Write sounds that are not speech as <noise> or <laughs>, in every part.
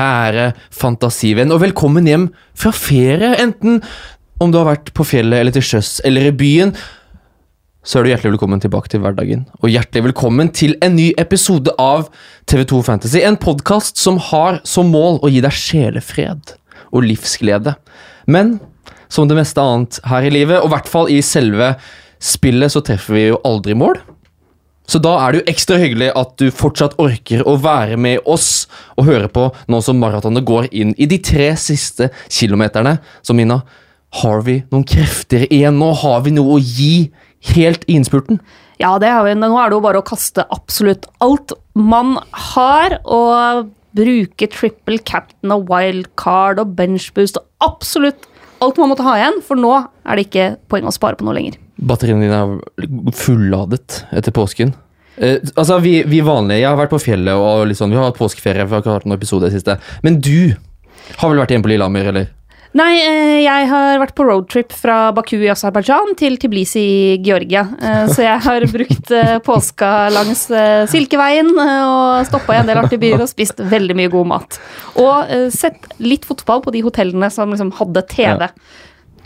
kjære fantasivenn, og velkommen hjem fra ferie, enten om du har vært på fjellet eller til sjøs eller i byen. Så er du hjertelig velkommen tilbake til hverdagen, og hjertelig velkommen til en ny episode av TV2 Fantasy. En podkast som har som mål å gi deg sjelefred og livsglede. Men som det meste annet her i livet, og i hvert fall i selve spillet, så treffer vi jo aldri mål. Så da er det jo ekstra hyggelig at du fortsatt orker å være med oss og høre på nå som maratonet går inn i de tre siste kilometerne. Så Mina, har vi noen krefter igjen nå? Har vi noe å gi helt i innspurten? Ja, det har vi. Nå er det jo bare å kaste absolutt alt man har, og bruke triple captain og wildcard og benchboost og absolutt alt man måtte ha igjen, for nå er det ikke poeng å spare på noe lenger. Batteriene dine er fulladet etter påsken. Eh, altså, vi, vi vanlige, Jeg har vært på fjellet og liksom, vi har hatt påskeferie. For jeg har ikke hatt noen episode i siste. Men du har vel vært hjemme på Lillehammer, eller? Nei, eh, jeg har vært på roadtrip fra Baku i Aserbajdsjan til Tiblisi i Georgia. Eh, så jeg har brukt eh, påska langs Silkeveien og stoppa i en del artige byer og spist veldig mye god mat. Og sett litt fotball på de hotellene som liksom hadde TV.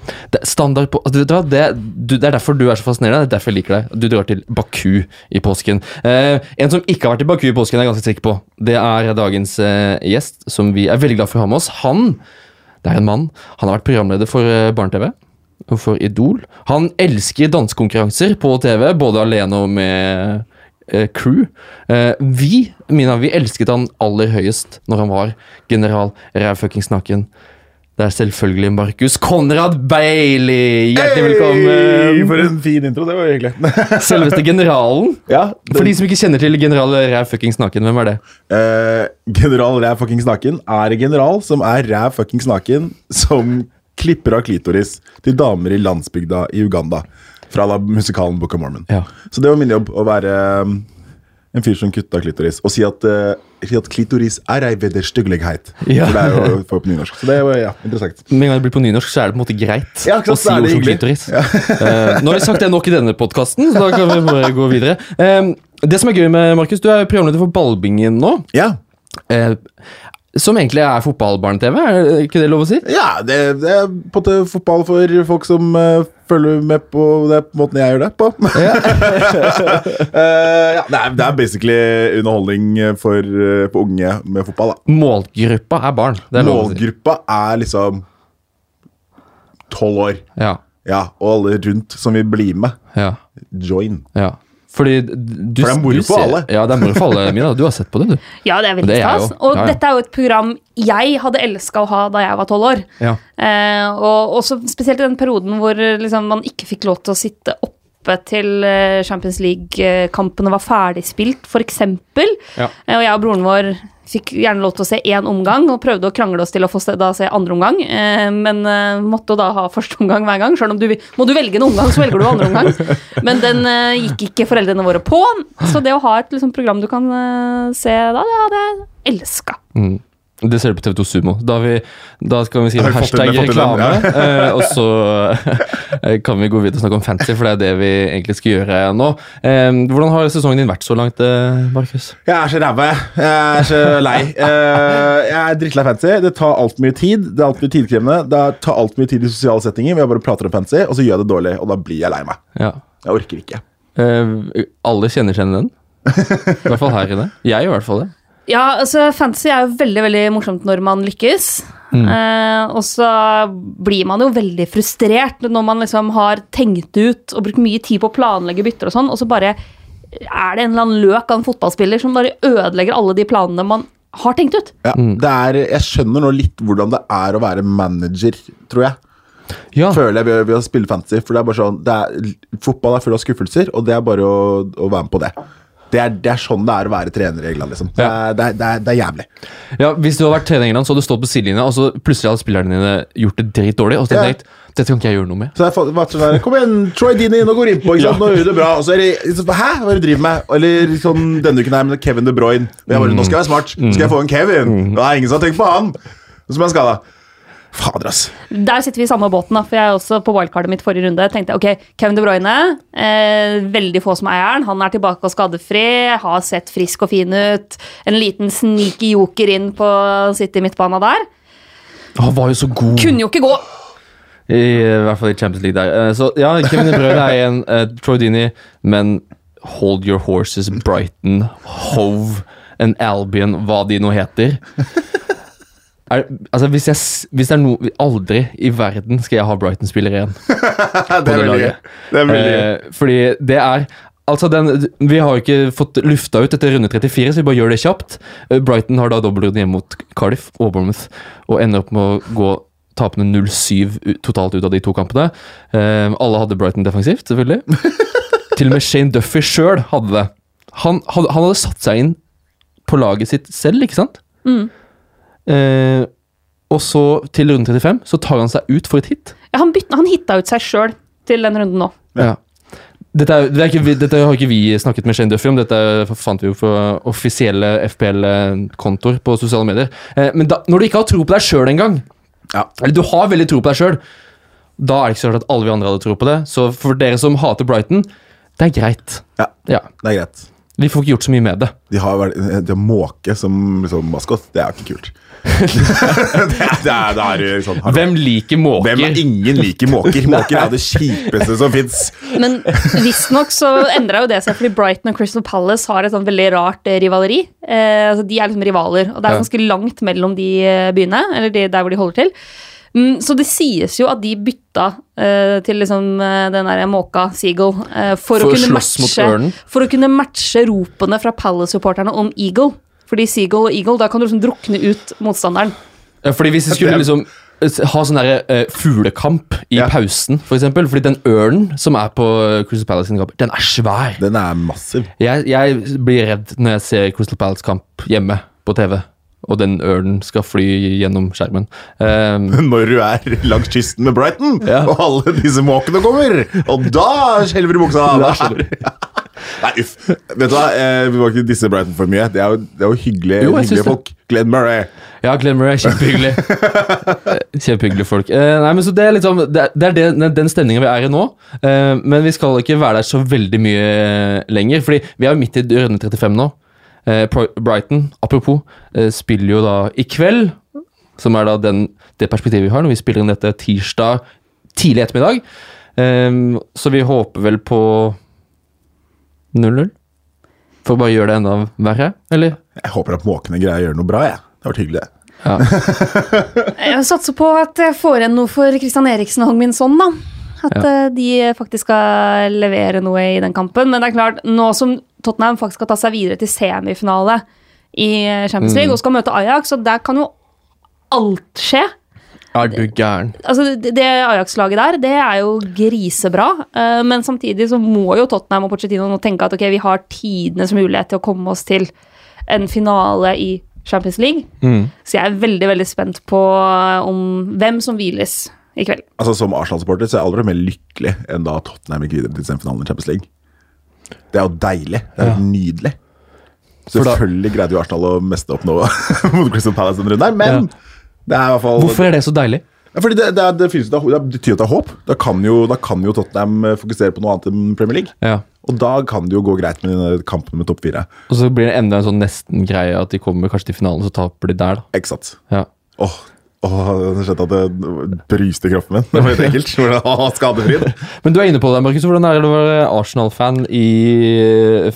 Det, er standard på, altså, det, du, det er derfor du er så fascinerende. Det er derfor jeg liker deg. Du drar til Baku i påsken. Eh, en som ikke har vært i Baku i påsken, er jeg ganske sikker på. Det er dagens eh, gjest, som vi er veldig glad for å ha med oss. Han det er en mann. Han har vært programleder for eh, Barne-TV. For Idol. Han elsker dansekonkurranser på TV, både alene og med eh, crew. Eh, vi, Mina, vi elsket han aller høyest når han var general rævfuckings naken. Det er selvfølgelig Markus Konrad Bailey! Hjertelig velkommen! Hey, for en fin intro. Det var hyggelig. <laughs> Selveste generalen. <laughs> ja, For de som ikke kjenner til general ræv fuckings naken, hvem er det? eh, General ræv fuckings naken er en general som er ræv fuckings naken, som klipper av klitoris til damer i landsbygda i Uganda. Fra da musikalen Book of Mormon. Ja. Så det var min jobb å være en fyr som kutta klitoris. Og si at, uh, si at klitoris er ei vederstyggelighet. Ja. For det er jo for på nynorsk. Så det var ja, interessant. Med en gang det blir på nynorsk, så er det på en måte greit Ja, å si er ord som klitoris. klitoris. uh, nå har vi sagt det nok i denne podkasten, så da kan vi bare gå videre. Uh, det som er gøy med Markus, du er programleder for Ballbingen nå. Ja, eh, som egentlig er fotballbarne-TV, er ikke det lov å si? ja det, det er på en måte fotball for folk som uh, følger med på det på måten jeg gjør det på. <laughs> Eh, ja, det, er, det er basically underholdning for, uh, på unge med fotball. Da. Målgruppa er barn. Det er å si. Målgruppa er liksom tolv år. Ja, Ja, og alle rundt som vil bli med. ja, Join. ja. Fordi du, For det er moro du for alle. Ja, det er moro for alle, <laughs> Mina. Du har sett på det, du. Ja, det er veldig stas. Og Ja, ja. dette er jo et program jeg hadde elska å ha da jeg var tolv år. Ja. Eh, og også spesielt i den perioden hvor liksom, man ikke fikk lov til å sitte oppe til eh, Champions League-kampene var ferdigspilt, f.eks. Ja. Eh, og jeg og broren vår fikk gjerne lov til å se én omgang, og prøvde å krangle oss til å få se, da se andre omgang, eh, men eh, måtte da ha første omgang hver gang. Selv om du må du velge en omgang, så velger du andre omgang. <laughs> Men den eh, gikk ikke foreldrene våre på, så det å ha et liksom, program du kan eh, se da, det hadde jeg elska. Mm. Det ser du på TV2 Sumo. Da, vi, da skal vi skrive Har vi fått inn hashtag det, fått inn reklame, den, eh, og så eh, kan vi gå videre og snakke om fancy, for det er det vi egentlig skal gjøre nå. Hvordan har sesongen din vært så langt, eh, Markus? Jeg er så ræva, jeg. Jeg er så lei. Jeg er drittlei fancy. Det tar altfor mye tid. Det er altfor mye tidkrevende. Det tar altfor mye tid i sosiale settinger. Vi bare prater om fancy, og så gjør jeg det dårlig, og da blir jeg lei meg. Ja. Jeg orker ikke. Alle kjenner seg igjen i den. I hvert fall her inne. Jeg gjør i hvert fall det. Ja, altså fantasy er jo veldig veldig morsomt når man lykkes. Eh, og så blir man jo veldig frustrert når man liksom har tenkt ut og brukt mye tid på å planlegge bytter og sånn, og så bare er det en eller annen løk av en fotballspiller som bare ødelegger alle de planene man har tenkt ut. Ja, det er, jeg skjønner nå litt hvordan det er å være manager, tror jeg. Ja. Føler jeg ved, ved å spille fantasy. For det er bare sånn det er, Fotball er full av skuffelser, og det er bare å, å være med på det. Det er, det er sånn det er å være trener i England. liksom. Det det er, det er, det er jævlig. Ja, Hvis du hadde vært trener i England, så hadde du stått på sidelinja, og så plutselig hadde spillerne dine gjort det dritdårlig. Og så hadde Ja. tenkt dette kan ikke jeg gjøre noe med. Så jeg der, Kom igjen, Troy Dini, nå går innpå. ikke sant? Nå gjør du det bra. Og så er det liksom, Hæ, hva er det du driver med? Eller sånn denne uken her med Kevin De Bruyne. Og jeg bare, Nå skal jeg være smart. Nå skal jeg få en Kevin. Det er ingen som har tenkt på han. Og så ble han skada. Fader, ass. Der sitter vi i samme båten, da, for jeg er også på wildcardet mitt forrige runde tenkte jeg, ok, Kevin De Bruyne, eh, veldig få som eieren. han. Han er tilbake og skadefri, har sett frisk og fin ut. En liten sneaky joker inn på City midtbana der. Han var jo så god. Kunne jo ikke gå! I, I hvert fall i Champions League der. Eh, Så ja, Kevin De Bruyne er en uh, Troy Dini, men hold your horses, Brighton, Hove, and Albion, hva de nå heter. Er, altså, hvis, jeg, hvis det er noe Aldri i verden skal jeg ha Brighton-spiller igjen. <laughs> Det er veldig gøy. Eh, fordi det er Altså den, Vi har jo ikke fått lufta ut etter runde 34, så vi bare gjør det kjapt. Eh, Brighton har da dobbeltrunde hjemme mot Cardiff og Bournemouth og ender opp med å gå tapende 0-7 totalt ut av de to kampene. Eh, alle hadde Brighton defensivt, selvfølgelig. <laughs> Til og med Shane Duffy sjøl hadde det. Han, han hadde satt seg inn på laget sitt selv, ikke sant? Eh, og så, til runde 35, så tar han seg ut for et hit. Ja, han, bytte, han hitta ut seg sjøl til den runden nå. Ja. Dette, er, det er ikke, dette har ikke vi snakket med Shane Duffy om, dette fant vi jo fra offisielle FPL-kontoer på sosiale medier. Eh, men da, når du ikke har tro på deg sjøl engang, Ja. eller du har veldig tro på deg sjøl, da er det ikke så rart at alle vi andre hadde tro på det. Så for dere som hater Brighton, det er greit. Ja, Ja, det er greit. Vi får ikke gjort så mye med det. De har, de har måke som liksom, maskot. Det er ikke kult. <laughs> det er, det er, det er sånn. Hvem liker måker? Hvem er ingen liker måker? <laughs> Måker er det kjipeste som fins. Men visstnok så endra jo det seg fordi Brighton og Crystal Palace har et sånn veldig rart eh, rivaleri. Eh, altså de er liksom rivaler, og det er ganske langt mellom de eh, byene, eller de, der hvor de holder til. Mm, så det sies jo at de bytta uh, til liksom eh, den der måka Seagull uh, for, For å kunne matche? For å kunne matche ropene fra Palace-supporterne om Eagle. Fordi Seagull og Eagle, da kan du liksom drukne ut motstanderen. Ja, fordi hvis de skulle liksom ha sånn derre eh, fuglekamp i Ja. pausen, for eksempel, fordi den ørnen som er på Crystal Palace sin kamp, den er svær. Den er massiv. Jeg, jeg blir redd når jeg ser Crystal Palace-kamp hjemme på TV, og den ørnen skal fly gjennom skjermen. Um, <laughs> Når du er langs kysten med Brighton, Ja. og alle disse måkene kommer, og da skjelver du buksa! <laughs> Da <laughs> Nei, uff. Vet du hva, eh, vi må ikke disse Brighton for mye. Det er jo, det er jo hyggelige, Jo, hyggelige folk. Glenn Murray. ja, Glenn Murray er kjempehyggelig. Eh, Kjempehyggelige folk. Eh, nei, men så Det er, liksom, det, er- det er den stemninga vi er i nå, Eh, men vi skal ikke være der så veldig mye lenger. Fordi vi er jo midt i runde 35 nå. Eh, Brighton, apropos, eh, spiller jo da i kveld, som er da den, det perspektivet vi har når vi spiller inn dette tirsdag tidlig ettermiddag. Eh, så vi håper vel på 0-0. For å bare gjøre det enda verre, eller? Jeg håper at måkene greier å gjøre noe bra. jeg. Det har vært hyggelig. Ja. <laughs> <laughs> Jeg satser på at jeg får igjen noe for Christian Eriksen og Min Son, da. At ja. de faktisk skal levere noe i den kampen. Men det er klart, nå som Tottenham faktisk skal ta seg videre til semifinale i Champions League og skal møte Ajax, og der kan jo alt skje. Er du gæren? Altså, det det Ajax-laget der, det er jo grisebra. eh, Men samtidig så må jo Tottenham og Pochettino nå tenke at ok, vi har tidenes mulighet til å komme oss til en finale i Champions League. Mm. Så jeg er veldig veldig spent på eh, om hvem som hviles i kveld. Altså Som Arsenal-supporter så er jeg aldri mer lykkelig enn da Tottenham gikk videre til semifinalen i Champions League. Det er jo deilig. Det er jo nydelig. Selvfølgelig greide jo Arsenal å meste opp noe <laughs> mot Crystal Palace denne runden, men det er i hvert fall Hvorfor er det så deilig? Fordi det, det, det, finnes, det betyr at det er håp. Da kan, jo, da kan jo Tottenham eh, fokusere på noe annet enn Premier League. Ja. Og da kan det jo gå greit med denne kampen med topp fire. Og så blir det enda en sånn nesten-greie at de kommer kanskje til finalen, så taper de der, da. Ikke sant? Ja. Åh, åh, jeg skjønte at det bryste i kroppen min. Det var helt ekkelt. Åh, Skadefryd. Men du er inne på det, Markus. Hvordan er det å være Arsenal-fan i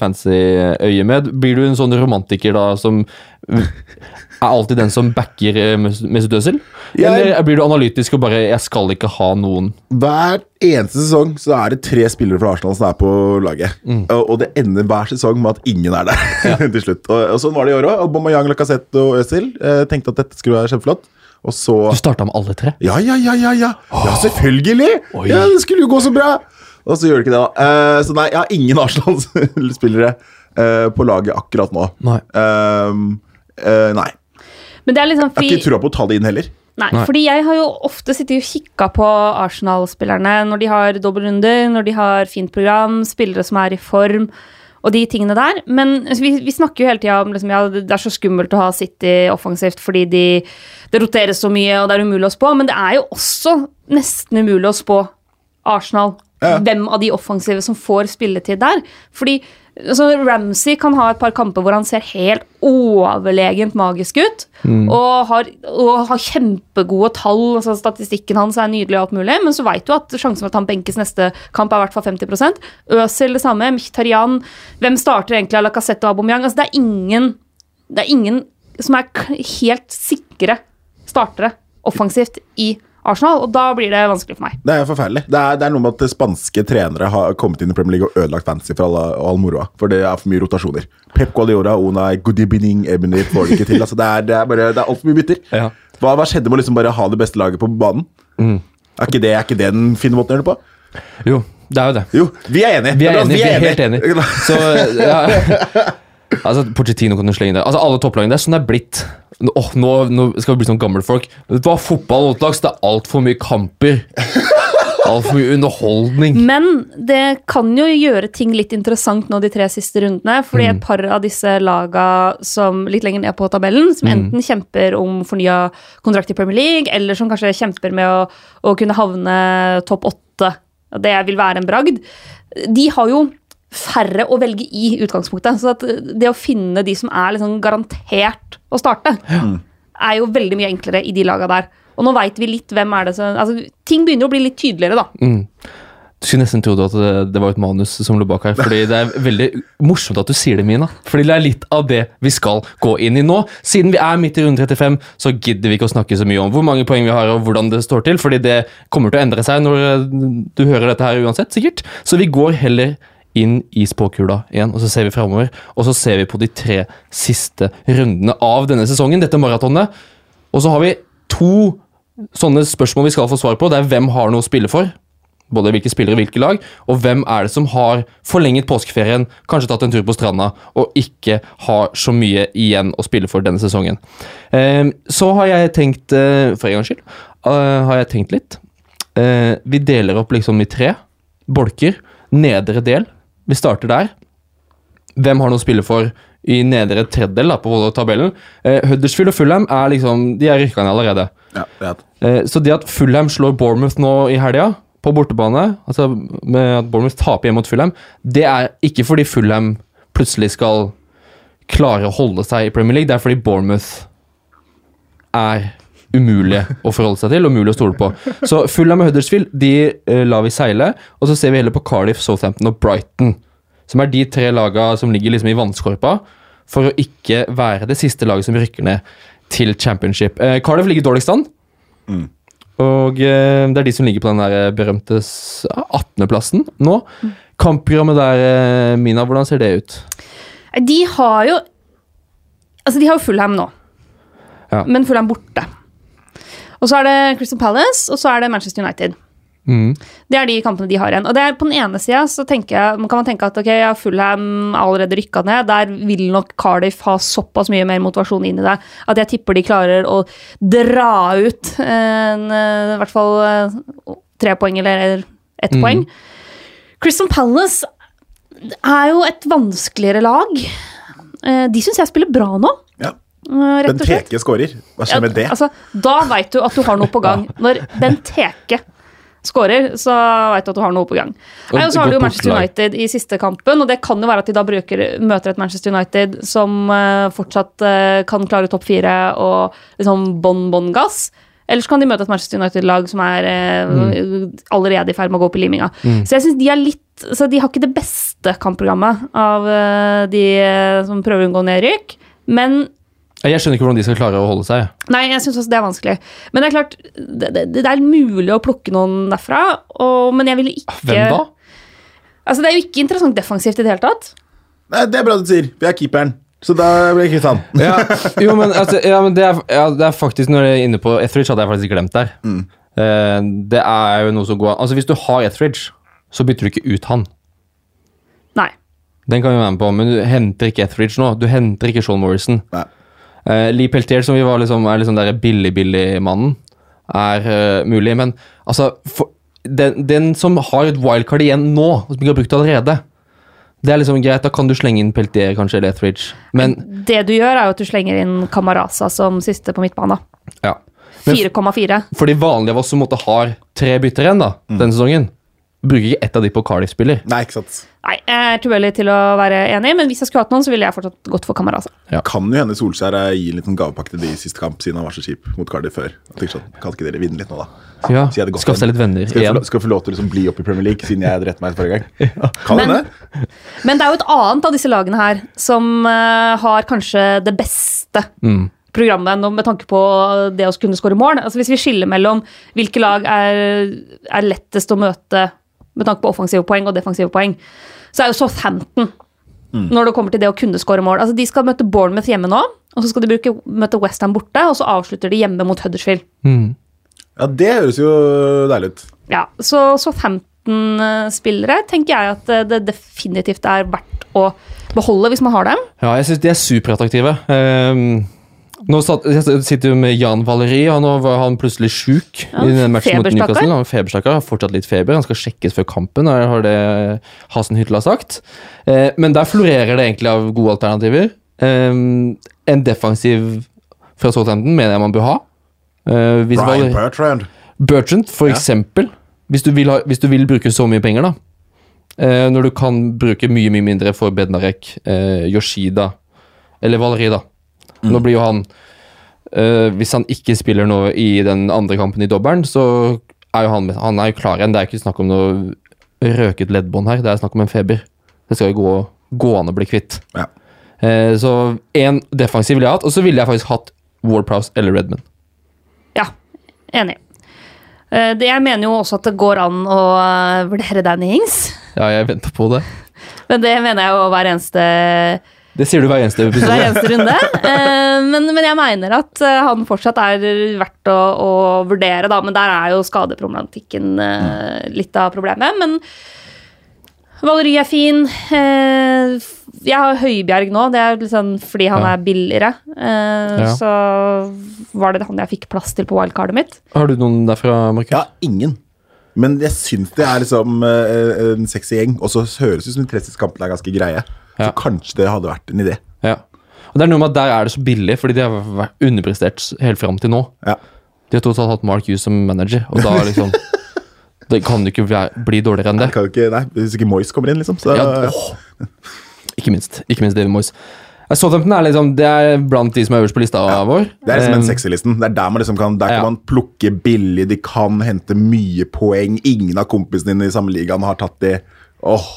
fancy øyemed? Blir du en sånn romantiker da som er alltid den som backer eh, Mesut Özil? Jeg- Eller blir du analytisk og bare 'jeg skal ikke ha noen'? Hver eneste sesong så er det tre spillere fra Arsenal som er på laget. Og, og det ender hver sesong med at ingen er der <laughs> til slutt. Og, og sånn var det i år òg. Aubameyang, Lacassette og Özil eh, tenkte at dette skulle være kjempeflott. Og så Du starta med alle tre. Ja, ja, ja, ja! Ja, ja selvfølgelig! Oi. Ja, Det skulle jo gå så bra! Og så gjør det ikke det, da. Uh, så nei, jeg har ingen <laughs> Arsenal-spillere uh, på laget akkurat nå. Nei. Ehm, eh, nei. Men det er liksom Jeg har ikke trua på å ta det inn heller. Nei, Nei. fordi jeg har jo ofte sittet og kikka på Arsenal-spillerne når de har dobbeltrunder, når de har fint program, spillere som er i form. Og de tingene der. Men vi, vi snakker jo hele tida om liksom, ja, det er så skummelt å ha City offensivt fordi de, det roteres så mye og det er umulig å spå, men det er jo også nesten umulig å spå Arsenal. Ja. Hvem av de offensive som får spilletid der. Fordi altså, Ramsey kan ha et par kamper hvor han ser helt overlegent magisk ut. Og, har, og har kjempegode tall. altså Statistikken hans er nydelig, og alt mulig, men så veit du at sjansen for at han benkes neste kamp er i hvert fall 50% Øzil det samme. Mkhitaryan. Hvem starter egentlig av Lacassette og Aubameyang? Altså, det, er ingen, det er ingen som er helt sikre startere offensivt i Arsenal, og da blir det vanskelig for meg. Det er forferdelig. Det er, det er noe med at spanske trenere har kommet inn i Premier League og ødelagt fantasy for alle, og all moroa. For det er for mye rotasjoner. Pep Guardiola, Unai, good evening, Ebony får det ikke til. Altså, det er, det er, bare, det er altfor mye bytter. Ja. Hva, hva skjedde med å liksom bare ha det beste laget på banen? Er, ikke det, er ikke det den fine måten å gjøre det på? Jo, det er jo det. Jo, vi er enige! Vi er enige, vi er helt enige. enige. Så, ja. <laughs> Altså, Pochettino kan du slenge der. Altså, alle topplagene. Det er sånn det er blitt. Åh, nå, nå skal vi bli sånn gammelfolk. Vet du hva, fotball og det er altfor mye kamper. Altfor mye underholdning. Men det kan jo gjøre ting litt interessant nå de tre siste rundene. Fordi et par av disse laga som litt lenger ned på tabellen, som enten kjemper om fornya kontrakt i Premier League, eller som kanskje kjemper med å, å kunne havne topp åtte, det vil være en bragd, de har jo færre å velge i utgangspunktet. Så at det å finne de som er liksom garantert å starte, er jo veldig mye enklere i de laga der. Og nå veit vi litt hvem er det som altså, Ting begynner å bli litt tydeligere, da. Du skulle nesten trodd at det, det var et manus som lå bak her. Fordi det er veldig morsomt at du sier det, Mina. Fordi det er litt av det vi skal gå inn i nå. Siden vi er midt i runde 35, så gidder vi ikke å snakke så mye om hvor mange poeng vi har og hvordan det står til. Fordi det kommer til å endre seg når eh, du hører dette her uansett, sikkert. Så vi går heller inn i spåkula igjen, og så ser vi framover. Og så ser vi på de tre siste rundene av denne sesongen, dette maratonet. Og så har vi to sånne spørsmål vi skal få svar på. Det er hvem har noe å spille for? Både hvilke spillere, hvilke lag, og hvem er det som har forlenget påskeferien, kanskje tatt en tur på stranda, og ikke har så mye igjen å spille for denne sesongen. Eh, så har jeg tenkt, eh, for en gangs skyld, eh, har jeg tenkt litt. Vi deler opp liksom i tre bolker. Nedre del, vi starter der. Hvem har noe å spille for i nedre tredjedel da, på tabellen? Eh, Huddersfield og Fulham er liksom, de er rykka ned allerede. Ja, er, Eh, Så det at Fulham slår Bournemouth nå i helga, på bortebane, altså med at Bournemouth taper hjemme mot Fulham, det er ikke fordi Fulham plutselig skal klare å holde seg i Premier League, det er fordi Bournemouth er umulige å forholde seg til, og umulig å stole på. Så Fulham og Huddersfield de uh, lar vi seile, og så ser vi heller på Cardiff, Southampton og Brighton, som er de tre laga som ligger liksom i vannskorpa, for å ikke være det siste laget som rykker ned til championship. Uh, Cardiff ligger i dårligst an. Og eh, det er de som ligger på den der eh, berømte 18.-plassen nå. Kampprogrammet der, eh, Mina, hvordan ser det ut? De har jo Altså, de har jo Fulham nå. Ja. Men Fulham borte. Og så er det Crystal Palace, og så er det Manchester United. Mm. Det er de kampene de har igjen. Og det er på den ene sida så jeg, kan man tenke at ok, ja, Fulham er allerede rykka ned. Der vil nok Cardiff ha såpass mye mer motivasjon inn i det at jeg tipper de klarer å dra ut en, eh, i hvert fall eh, tre poeng eller ett Mm. poeng. Crystal Palace er jo et vanskeligere lag. Eh, De syns jeg spiller bra nå, ja. Eh, rett og slett. Benteke scorer. Hva skjer med det? Altså, da veit du at du har noe på gang. Når Benteke skårer, så veit du at du har noe på gang. Og så har du jo Manchester. United i siste kampen, og det kan jo være at de da bruker, møter et Manchester United som eh, fortsatt eh, kan klare topp fire og liksom bånn, bånn gass. Eller så kan de møte et Manchester United-lag som er eh, Mm. allerede i ferd med å gå opp i liminga. Så jeg synes de er litt Så de har ikke det beste kampprogrammet av de som prøver å unngå nedrykk. Men Jeg skjønner ikke hvordan de skal klare å holde seg. Nei, jeg syns også det er vanskelig. Men det er klart, det, det, det er mulig å plukke noen derfra. Og, men jeg ville ikke Hvem da? Altså, Det er jo ikke interessant defensivt i det hele tatt. Nei, det er bra du sier. Vi er keeperen. Så da blir jeg kvitt han. Ja, <laughs> jo, men, altså, ja, men det, er, ja, det er faktisk Når jeg er inne på Etheridge, hadde jeg faktisk glemt der. Eh, det er jo noe som går Altså, hvis du har Etheridge, så bytter du ikke ut han. Nei. Den kan vi være med på, men du henter ikke Etheridge nå. Du henter ikke Sean Morrison. Nei. Eh, Lee Peltier, som vi var liksom, er liksom der billig-billig-mannen, er uh, mulig, men altså for, den, den som har et wildcard igjen nå, og som ikke har brukt det allerede, Det er liksom greit, da kan du slenge inn Peltier kanskje, eller Etheridge. Men Det du gjør, er jo at du slenger inn Kamaraza som siste på midtbanen. ja. 4,4. for de vanlige av oss som måtte har tre bytter igjen da, denne sesongen, bruker ikke ett av de på Cardiff-spiller. Nei, ikke sant. Nei, jeg er tilbøyelig til å være enig, men hvis jeg skulle hatt noen, så ville jeg fortsatt gått for Camarasa. Kan jo hende Solskjær gi gir en liten gavepakke til de i siste kamp, siden han var så kjip mot Cardiff før. Jeg sånn, Kan ikke dere vinne litt nå, da? Ja, Skaff seg litt venner Skal igjen. skal jeg få lov til å liksom bli opp i Premier League, siden jeg drepte meg forrige gang? <laughs> Kan Men- hende. Men det er jo et annet av disse lagene her som uh, har kanskje det beste Mm. programmet med tanke på det å kunne skåre mål. Altså Hvis vi skiller mellom hvilke lag er, er lettest å møte med tanke på offensive poeng og defensive poeng, så er jo Southampton når det kommer til det å kunne skåre mål. Altså De skal møte Bournemouth hjemme nå, og så skal de bruke, møte Westham borte, og så avslutter de hjemme mot Huddersfield. Mm. Ja, det høres jo deilig ut. Ja, så Southampton-spillere tenker jeg at eh, det definitivt er verdt å beholde hvis man har dem. Ja, jeg syns de er superattraktive. Um, nå satt, sitter vi med Jan Valeri, og nå var han plutselig sjuk Ja, i den matchen mot feberstakkar. Newcastle. Han er feberstakkar, har fortsatt litt feber, han skal sjekkes før kampen, har har det Hasenhyttel har sagt. Eh, men der florerer det egentlig av gode alternativer. Um, en defensiv fra Southampton mener jeg man bør ha. Eh, hvis Brian Valeri- Bertrand. Bertrand, for Ja. eksempel. Hvis du, vil ha, hvis du vil bruke så mye penger, da. Eh, når du kan bruke mye mye mindre for Bednarek, eh, Yoshida eller Valeri, da. Nå blir jo han eh, Hvis han ikke spiller nå i den andre kampen i dobbelen, så er jo han, han er jo klar igjen. Det er ikke snakk om noe røket leddbånd her, det er snakk om en feber. Det skal jo gå, gå an å bli kvitt. Ja. Eh, så én defensiv ville jeg hatt, og så ville jeg faktisk hatt Warprouse eller Redman. Ja, enig. Eh, Det, jeg mener jo også at det går an å eh, vurdere Danny Ings. Ja, jeg venter på det. <laughs> Men det mener jeg jo hver eneste, Det sier du hver eneste episode. hver eneste runde. Eh, Men, men jeg mener at eh, han fortsatt er verdt å, å vurdere, da. Men der er jo skadeproblematikken eh, litt av problemet. Men Valery er fin. Eh, Jeg har Høibjerg nå, det er sånn fordi han Ja. er billigere. Eh, Ja. Så var det han jeg fikk plass til på wildcardet mitt. Har du noen derfra, Markus? Ja, ingen. Men jeg syns det er liksom en sexy gjeng. Og så høres det ut som de 30 kampene er ganske greie. Ja. Så kanskje det hadde vært en idé. Ja. Og det er noe med at Der er det så billig, fordi de har vært underprestert helt fram til nå. Ja. De har totalt hatt Mark Hughes som manager, og da liksom <laughs> Det kan jo ikke bli dårligere enn det. Kan ikke, nei, Hvis ikke Moyes kommer inn, liksom. Så, Ja, ja. Ikke minst. Ikke minst David Moyes. Eh, Southampton er liksom Det er blant de som er øverst på lista vår. Det er liksom den en sexy-listen. Det er der man liksom kan Der kan man plukke billig, de kan hente mye poeng. Ingen av kompisene dine i samme ligaen har tatt de. Åh,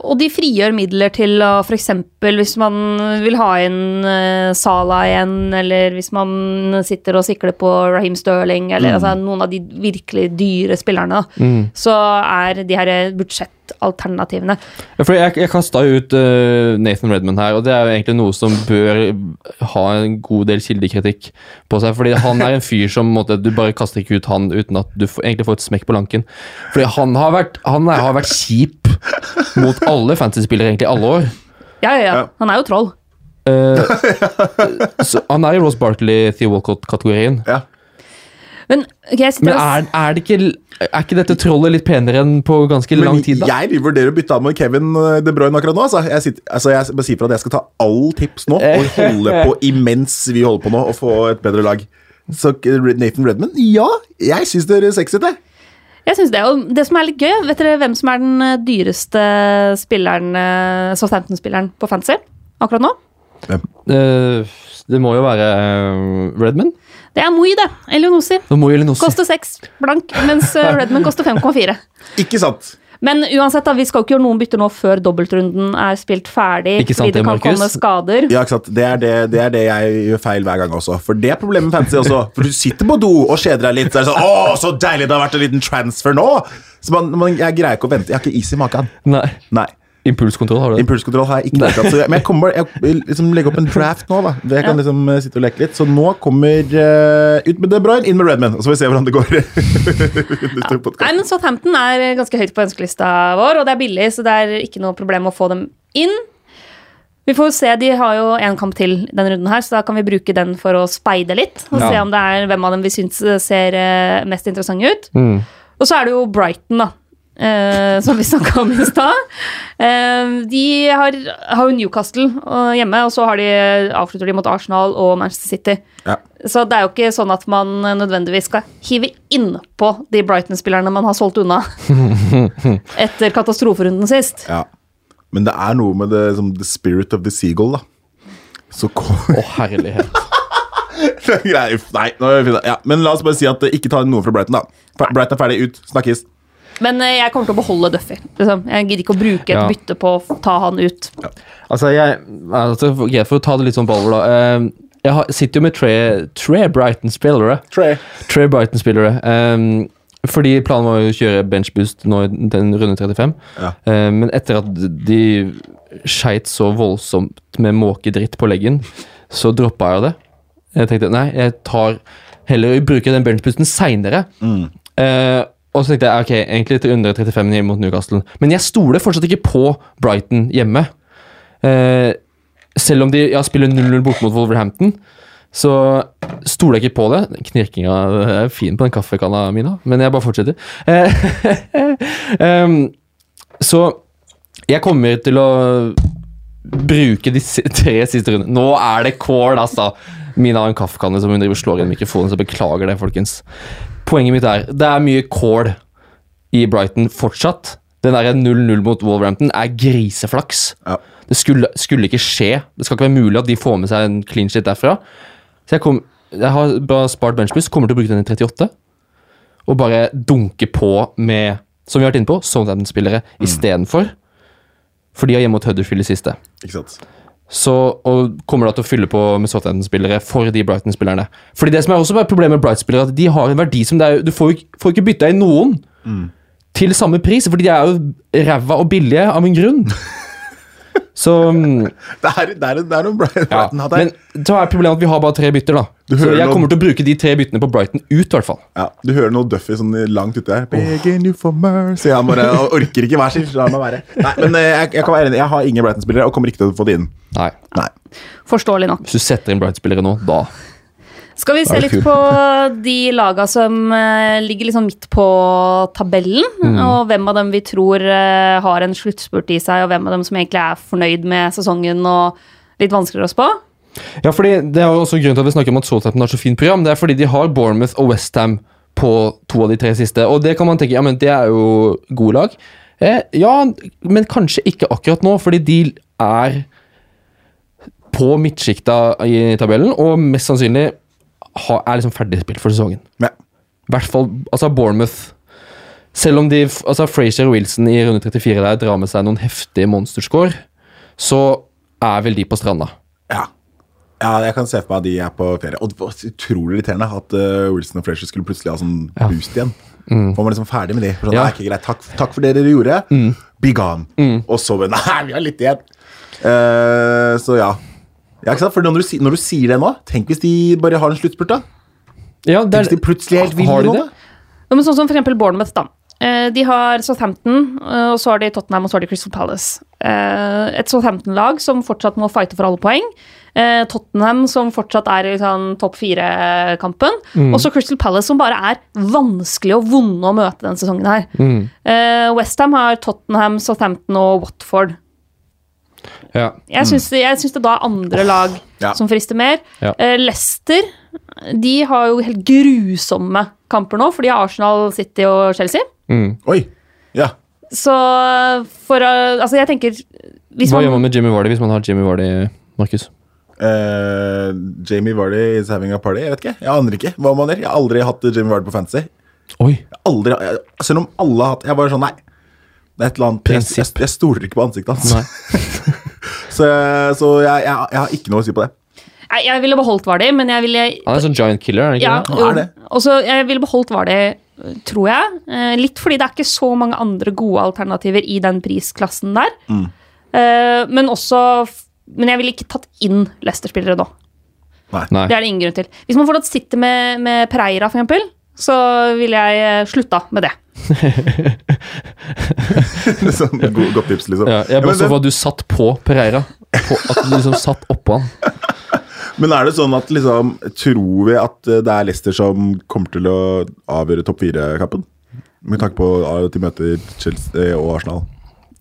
Og de frigjør midler til å f.eks. hvis man vil ha inn uh, Sala igjen, eller hvis man sitter og sikler på Raheem Sterling, eller altså, noen av de virkelig dyre spillerne, mm. så er de her budsjettalternativene Ja, for jeg, jeg kasta ut uh, Nathan Redman her, og det er jo egentlig noe som bør ha en god del kildekritikk på seg. Fordi han er en fyr som måtte, Du bare kaster ikke ut han uten at du egentlig får et smekk på lanken. Fordi han har vært, han er, har vært kjip mot alle fantasy-spillere egentlig alle år. Ja, ja, ja. Ja. Han er jo troll. Uh, så han er i Ross Barkley, Theo Walcott-kategorien. ja. Men okay, jeg Men er, er, det ikke, er ikke dette trollet litt penere enn på ganske lang tid? da? jeg vurderer å bytte av med Kevin eh, De Bruyne akkurat nå. Altså. Jeg, sitter, altså jeg bare sier fra at jeg skal ta all tips nå og holde på <laughs> imens vi holder på nå, og få et bedre lag. Så Nathan Redman, ja, jeg syns det er sexy det. Jeg synes det, og det som er litt gøy, vet dere hvem som er den eh, dyreste spilleren, eh, Southampton-spilleren på fantasy akkurat nå? Eh, det må jo være Redman. Det er Moi, det. Elionossi. Det må jo Elinosi. Koster seks blank, mens Redman koster 5,4. <laughs> Ikke sant? Men uansett, da, vi skal jo ikke gjøre noen bytter nå før dobbeltrunden er spilt ferdig. Ikke sant fordi det det, kan komme skader. Ja, ikke sant? Det er det, det er det jeg gjør feil hver gang også. For det er problemet med fantasy også. For du sitter på do og kjeder deg litt. Så er det sånn, Å, så deilig det har vært en liten transfer nå! Så man, man, Jeg greier ikke å vente. Jeg har ikke is i magen. Nei. Nei. Impulskontroll har du? Impulskontroll har jeg ikke. tatt, Så jeg, men jeg kommer bare Jeg vil liksom legge opp en draft nå, da. Jeg kan liksom uh, sitte og leke litt. Så nå kommer uh, ut med De Bruyne, inn med Redman. Og så får vi se hvordan det går. <laughs> ja. Nei, men Southampton er ganske høyt på ønskelista vår, og det er billig, så det er ikke noe problem å få dem inn. Vi får jo se, De har jo en kamp til denne runden, her, så da kan vi bruke den for å speide litt. Og Ja. se om det er hvem av dem vi syns ser eh, mest interessante ut. Mm. Og så er det jo Brighton, da. Eh, som vi <laughs> snakka om i stad. Eh, de har, har jo Newcastle eh, hjemme, og så har de, avslutter de mot Arsenal og Manchester City. Ja. Så det er jo ikke sånn at man nødvendigvis skal hive innpå de Brighton-spillerne man har solgt unna <laughs> etter katastroferunden sist. ja. Men det er noe med det, som the spirit of the seagull, da. Så kom Å, herlighet. <laughs> Er. Nei, nå er vi ja, Men la oss bare si at eh, ikke ta noe fra Brighton, da. Brighton er ferdig, ut. Snakkes. Men eh, jeg kommer til å beholde Duffy. Liksom. Jeg gidder ikke å bruke et Ja. bytte på å ta han ut. Altså, jeg altså, For å ta det litt sånn på alvor, da. Eh, jeg sitter jo med tre, tre Brighton-spillere. Trey. Tre Brighton-spillere. Um, fordi planen var å kjøre benchboost nå i den runde 35. Ja. Eh, men etter at de skeit så voldsomt med måkedritt på leggen, så droppa jeg det. Jeg tenkte nei, jeg tar heller å bruke den benchboosten seinere. Mm. Eh, og så tenkte jeg ok, egentlig til under 35 hjemme mot Newcastle. Men jeg stoler fortsatt ikke på Brighton hjemme. Eh, selv om de ja, spiller 0-0 bort mot Wolverhampton, så stoler jeg ikke på det. Knirkinga er fin på den kaffekanna mi, men jeg bare fortsetter. Eh, um, <laughs> så jeg kommer til å bruke de tre siste rundene. Nå er det kål, altså! Mina har en kaffekanne som hun driver slår inn mikrofonen, så beklager det, folkens. Poenget mitt er det er mye kål i Brighton fortsatt. Den der 0-0 mot Wolverhampton er griseflaks. Ja. Det skulle, skulle ikke skje. Det skal ikke være mulig at de får med seg en clean shit derfra. Så jeg, kom, jeg har bare spart benchbus, kommer til å bruke den i 38. Og bare dunke på med, som vi har vært inne på, Southampton-spillere Mm. istedenfor. For de har hjemme mot Huddersfield i siste. Ikke sant. Så, kommer da til å fylle på med Southampton-spillere for de Brighton-spillerne. Fordi det som er også bare problemet med Brighton-spillere, at de har en verdi som det er, Du får ikke- får ikke bytta inn noen til samme pris, fordi de er jo ræva og billige av en grunn. <laughs> Så mm, <laughs> Det er, det er, det er noe Brighton, ja. Brighton hatt her. Men så er problemet at vi har bare tre bytter, da. Du Så jeg noe- kommer til å bruke de tre byttene på Brighton ut, i hvert fall. Ja, du hører noe Duffy sånn langt ute her. Begging you for mercy. Han bare orker ikke vær så snill, La meg være. Nei, men eh, jeg, jeg kan være enig. Jeg har ingen Brighton-spillere og kommer ikke til å få det inn. Nei. Nei. Forståelig nok. Hvis du setter inn Brighton-spillere nå, da Skal vi se litt på de laga som eh, ligger liksom midt på tabellen, Mm. og hvem av dem vi tror eh, har en sluttspurt i seg, og hvem av dem som egentlig er fornøyd med sesongen og litt vanskeligere å spå? Ja, fordi Det er jo også grunnen til at vi snakker om at Southampton har så fint program. Det er fordi de har Bournemouth og Westham på to av de tre siste. Og det kan man tenke, ja, men det er jo gode lag. Eh, ja, men kanskje ikke akkurat nå, fordi de er på midtsjikta i tabellen, og mest sannsynlig er liksom ferdigspilt for sesongen. Ja. I hvert fall altså Bournemouth. Selv om de, altså Frazier og Wilson i runde 34 der drar med seg noen heftige monsterscore, så er vel de på stranda. Ja. ja, jeg kan se for meg at de er på ferie. Og det var utrolig irriterende at uh, Wilson og Frazier skulle plutselig ha sånn Ja. boost igjen. For man er liksom ferdig med de. Sånn, Ja. ikke greit, takk, takk for det dere gjorde. Be gone. Og så <laughs> Nei, vi har litt igjen. Uh, så ja. Ja ikke sant? For når du, når du sier det nå, tenk hvis de bare har en sluttspurt, da. Ja, det Tenk hvis de plutselig er helt ville nå, da. Ja, men sånn som for eksempel Bournemouth, da. Eh, De har Southampton, eh, og så har de Tottenham og så har de Crystal Palace. Eh, Et Southampton-lag som fortsatt må fighte for alle poeng. Eh, Tottenham som fortsatt er i sånn topp fire-kampen. Og så Crystal Palace som bare er vanskelig og vonde å møte denne sesongen her. Mm. Westham har Tottenham, Southampton og Watford. Ja. Jeg syns, jeg syns det da er andre lag Ja. som frister mer. Ja. Eh, Leicester de har jo helt grusomme kamper nå, for de har Arsenal, City og Chelsea. Mm. Oi. Ja. Så for eh, Altså, jeg tenker hvis Hva man, gjør man med Jimmy Vardy hvis man har Jimmy Vardy, Markus? Uh, Jamie Vardy is having a party. Jeg vet ikke. Jeg aner ikke hva man gjør. Jeg har aldri hatt Jamie Vardy på fantasy. Oi! Aldri, jeg, selv om alle har hatt Jeg bare sånn, nei. Det er et eller annet Jeg, jeg, jeg stoler ikke på ansiktet hans. Nei. <laughs> Så, så jeg, jeg, jeg har ikke noe å si på det. Jeg ville beholdt Vardy, men jeg ville Han er sånn giant killer, er han ikke ja, det? Han er det. Og så jeg ville beholdt Vardy, tror jeg. Eh, Litt fordi det er ikke så mange andre gode alternativer i den prisklassen der. Mm. Eh, Men også Men jeg ville ikke tatt inn Leicester-spillere nå. Nei. Det er det ingen grunn til. Hvis man fortsatt sitter med, med Pereira, for eksempel, så ville jeg eh, slutta med det. <laughs> sånn, god, godt tips, liksom. Ja, jeg bare men, så at du satt på Pereira. På, at du liksom satt oppå han. <laughs> men er det sånn at liksom Tror vi at eh, det er Leicester som kommer til å avgjøre topp fire-kappen? med tanke på at de møter Chelsea og Arsenal.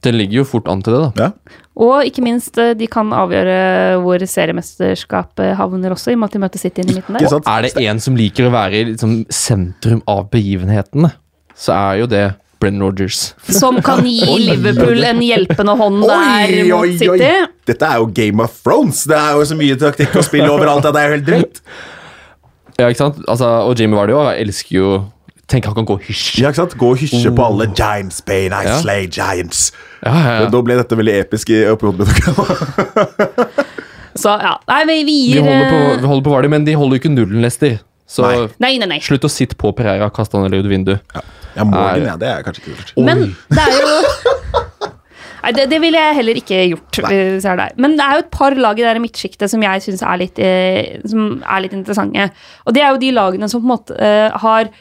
Det ligger jo fort an til det, da. Ja. Og ikke minst, eh, de kan avgjøre hvor seriemesterskapet havner også, i og med at de møter City inn i midten der. Og Er det en som liker å være i liksom, sentrum av begivenhetene, så er jo det Brenn Rogers. <laughs> Som kan gi Liverpool en hjelpende hånd der mot City. Dette er jo Game of Thrones! Det er jo så mye taktikk å spille overalt at det er jo helt drøyt. Ja, ikke sant? Altså, og Jamie Vardy også, elsker jo Tenk han kan gå og hysje. Ja, ikke sant? Gå og hysje på alle Giants, Bane, I Ja. slay giants. Ja, ja, ja. Da ble dette veldig episk i oppi hodet. <laughs> Så ja, nei, vi, vi Vi holder på, eh, vi holder på Vardy, men de holder jo ikke nullen, Lester. Så Nei. Nei, nei, nei. slutt å sitte på Pereira, kaste han eller ut vinduet. Ja, Morgan, Nei. ja, det er kanskje ikke kult. Men det er jo <laughs> Nei, det, det ville jeg heller ikke gjort. Hvis jeg er der. Men det er jo et par lag i det midtsjiktet som jeg syns er, litt, eh, som er litt interessante. Og det er jo de lagene som på en måte eh, har eh,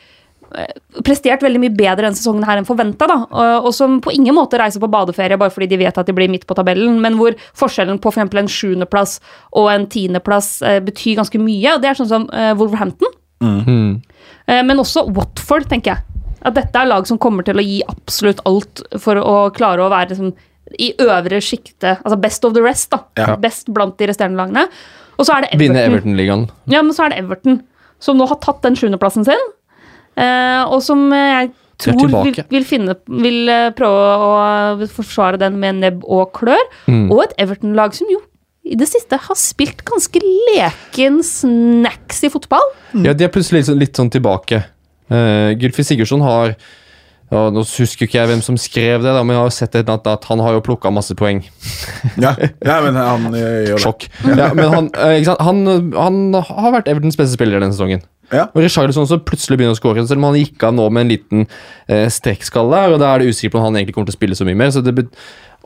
prestert veldig mye bedre denne sesongen her enn forventa, og, og som på ingen måte reiser på badeferie bare fordi de vet at de blir midt på tabellen, men hvor forskjellen på f.eks. en sjuendeplass og en tiendeplass eh, betyr ganske mye. og Det er sånn som eh, Wolverhampton. Mm. Eh, Men også Watford, tenker jeg. At dette er lag som kommer til å gi absolutt alt for å klare å være liksom, i øvre sjikte. Altså best of the rest, da. Ja. Best blant de resterende lagene. Og så er det Vinne Everton. Everton-ligaen. Ja, men så er det Everton, som nå har tatt den sjuendeplassen sin. Eh, og som jeg tror vil, vil, finne, vil eh, prøve å forsvare den med nebb og klør. Mm. Og et Everton-lag som jo i det siste har spilt ganske leken snacks i fotball. Ja, de er plutselig litt sånn, litt sånn tilbake. Uh, Gylfi Sigurdsson har ja, Nå husker ikke jeg hvem som skrev det, da, men jeg har jo sett at, at han har jo plukka masse poeng. Ja, ja men han eh, gjør det. Sjokk. Ja, men han, eh? Han, han har vært Evertons beste spiller denne sesongen. Ja. Og Richarlison som plutselig begynner å skåre, selv om han gikk av nå med en liten eh, strekkskalle. og da er det usikkert om han egentlig kommer til å spille så mye mer. så det bet-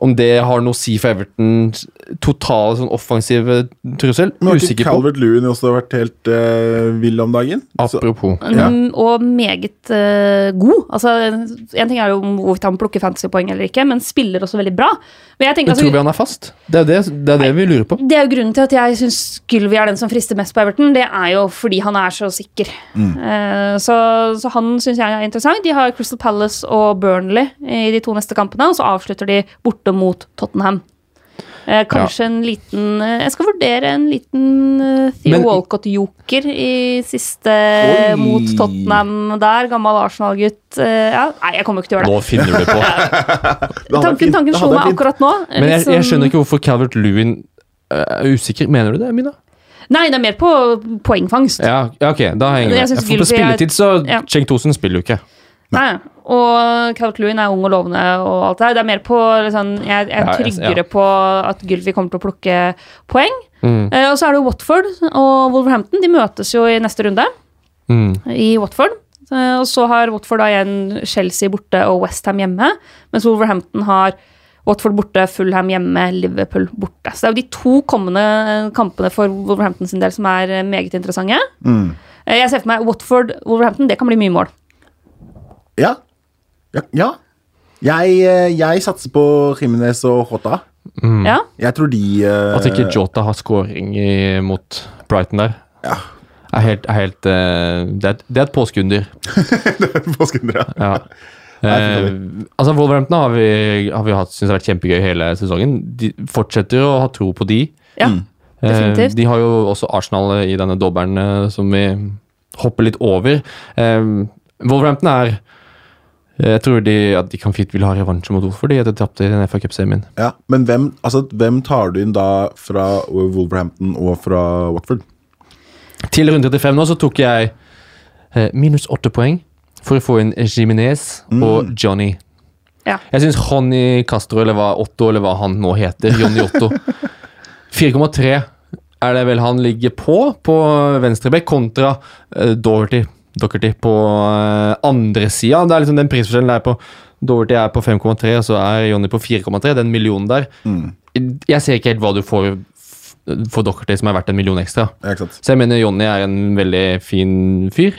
om det har noe å si for Evertons totale sånn offensive trussel, Men har ikke på. Calvert Lewin også vært helt uh, vill om dagen? Så, Apropos. Ja. Mm, og meget uh, god. Altså, en ting er jo hvorvidt han plukker fantasypoeng eller ikke, men spiller også veldig bra. Men jeg tenker, Men tror vi altså, han er fast? Det er det, det, er det vi lurer på. det er jo grunnen til at jeg syns Gylvi er den som frister mest på Everton. Det er jo fordi han er så sikker. Eh, så, så han syns jeg er interessant. De har Crystal Palace og Burnley i de to neste kampene, og så avslutter de borte mot Tottenham. Eh, kanskje en liten eh, Jeg skal vurdere en liten eh, Theo Walcott-joker i siste Oi. mot Tottenham der. Gammel Arsenal-gutt. Eh, ja. Nei, jeg kommer ikke til å gjøre det. Nå finner du på. <laughs> det Tanken, tanken slo meg akkurat nå. Men jeg, jeg Liksom- skjønner ikke hvorfor Calvert Lewin eh, er usikker. Mener du det, Mina? Nei, det er mer på poengfangst. Ja, ja, ok, da henger Jeg med. For på spilletid så Ja. Cheng Tosen spiller jo ikke. Nei, og Calvert Lewin er ung og lovende og alt det her. Det er mer på liksom, Jeg, jeg er tryggere ja. på at Gylfi kommer til å plukke poeng. Mm. Eh, og så er det Watford og Wolverhampton. De møtes jo i neste runde Mm. i Watford. Eh, og så har Watford da igjen Chelsea borte og Westham hjemme. Mens Wolverhampton har Watford borte, Fulham hjemme, Liverpool borte. Så det er jo de to kommende kampene for Wolverhampton sin del som er meget interessante. Mm. Eh, Jeg ser for meg Watford-Wolverhampton, det kan bli mye mål. Ja. ja. ja. Jeg, eh, jeg satser på Jimenez og Jota. Ja. Jeg tror de uh, At ikke Jota har scoring i, mot Brighton der, Ja. er helt, er helt uh, det, er, det er et påskeunder. <laughs> Ja. Nei, Eh, altså Wolverhampton har vi, har vi hatt, synes det har vært kjempegøy hele sesongen. De fortsetter å ha tro på de. ja. Mm. Eh, Definitivt. de har jo også Arsenal i denne dobbelen som vi hopper litt over. Eh, Wolverhampton er Jeg tror de, at de kan fint vil ha revansje mot de at de tapte i den FA Cup-semien. Ja, men hvem, altså, hvem tar du inn da fra Wolverhampton og fra Watford? Til runde 35 nå så tok jeg eh, minus åtte poeng for å få inn Jiminez og Johnny. Ja. Jeg syns Johnny Castro, eller hva, Otto, eller hva han nå heter, Johnny Otto <laughs> 4,3 er det vel han ligger på, på venstrebekk, kontra eh, Doherty, Doherty på eh, andre sida. Det er liksom den prisforskjellen der på Doverty er på 5,3, og så er Jonny på 4,3. Den millionen der. Jeg ser ikke helt hva du får for Doherty som er verdt en million ekstra. Ja. Så jeg mener Jonny er en veldig fin fyr.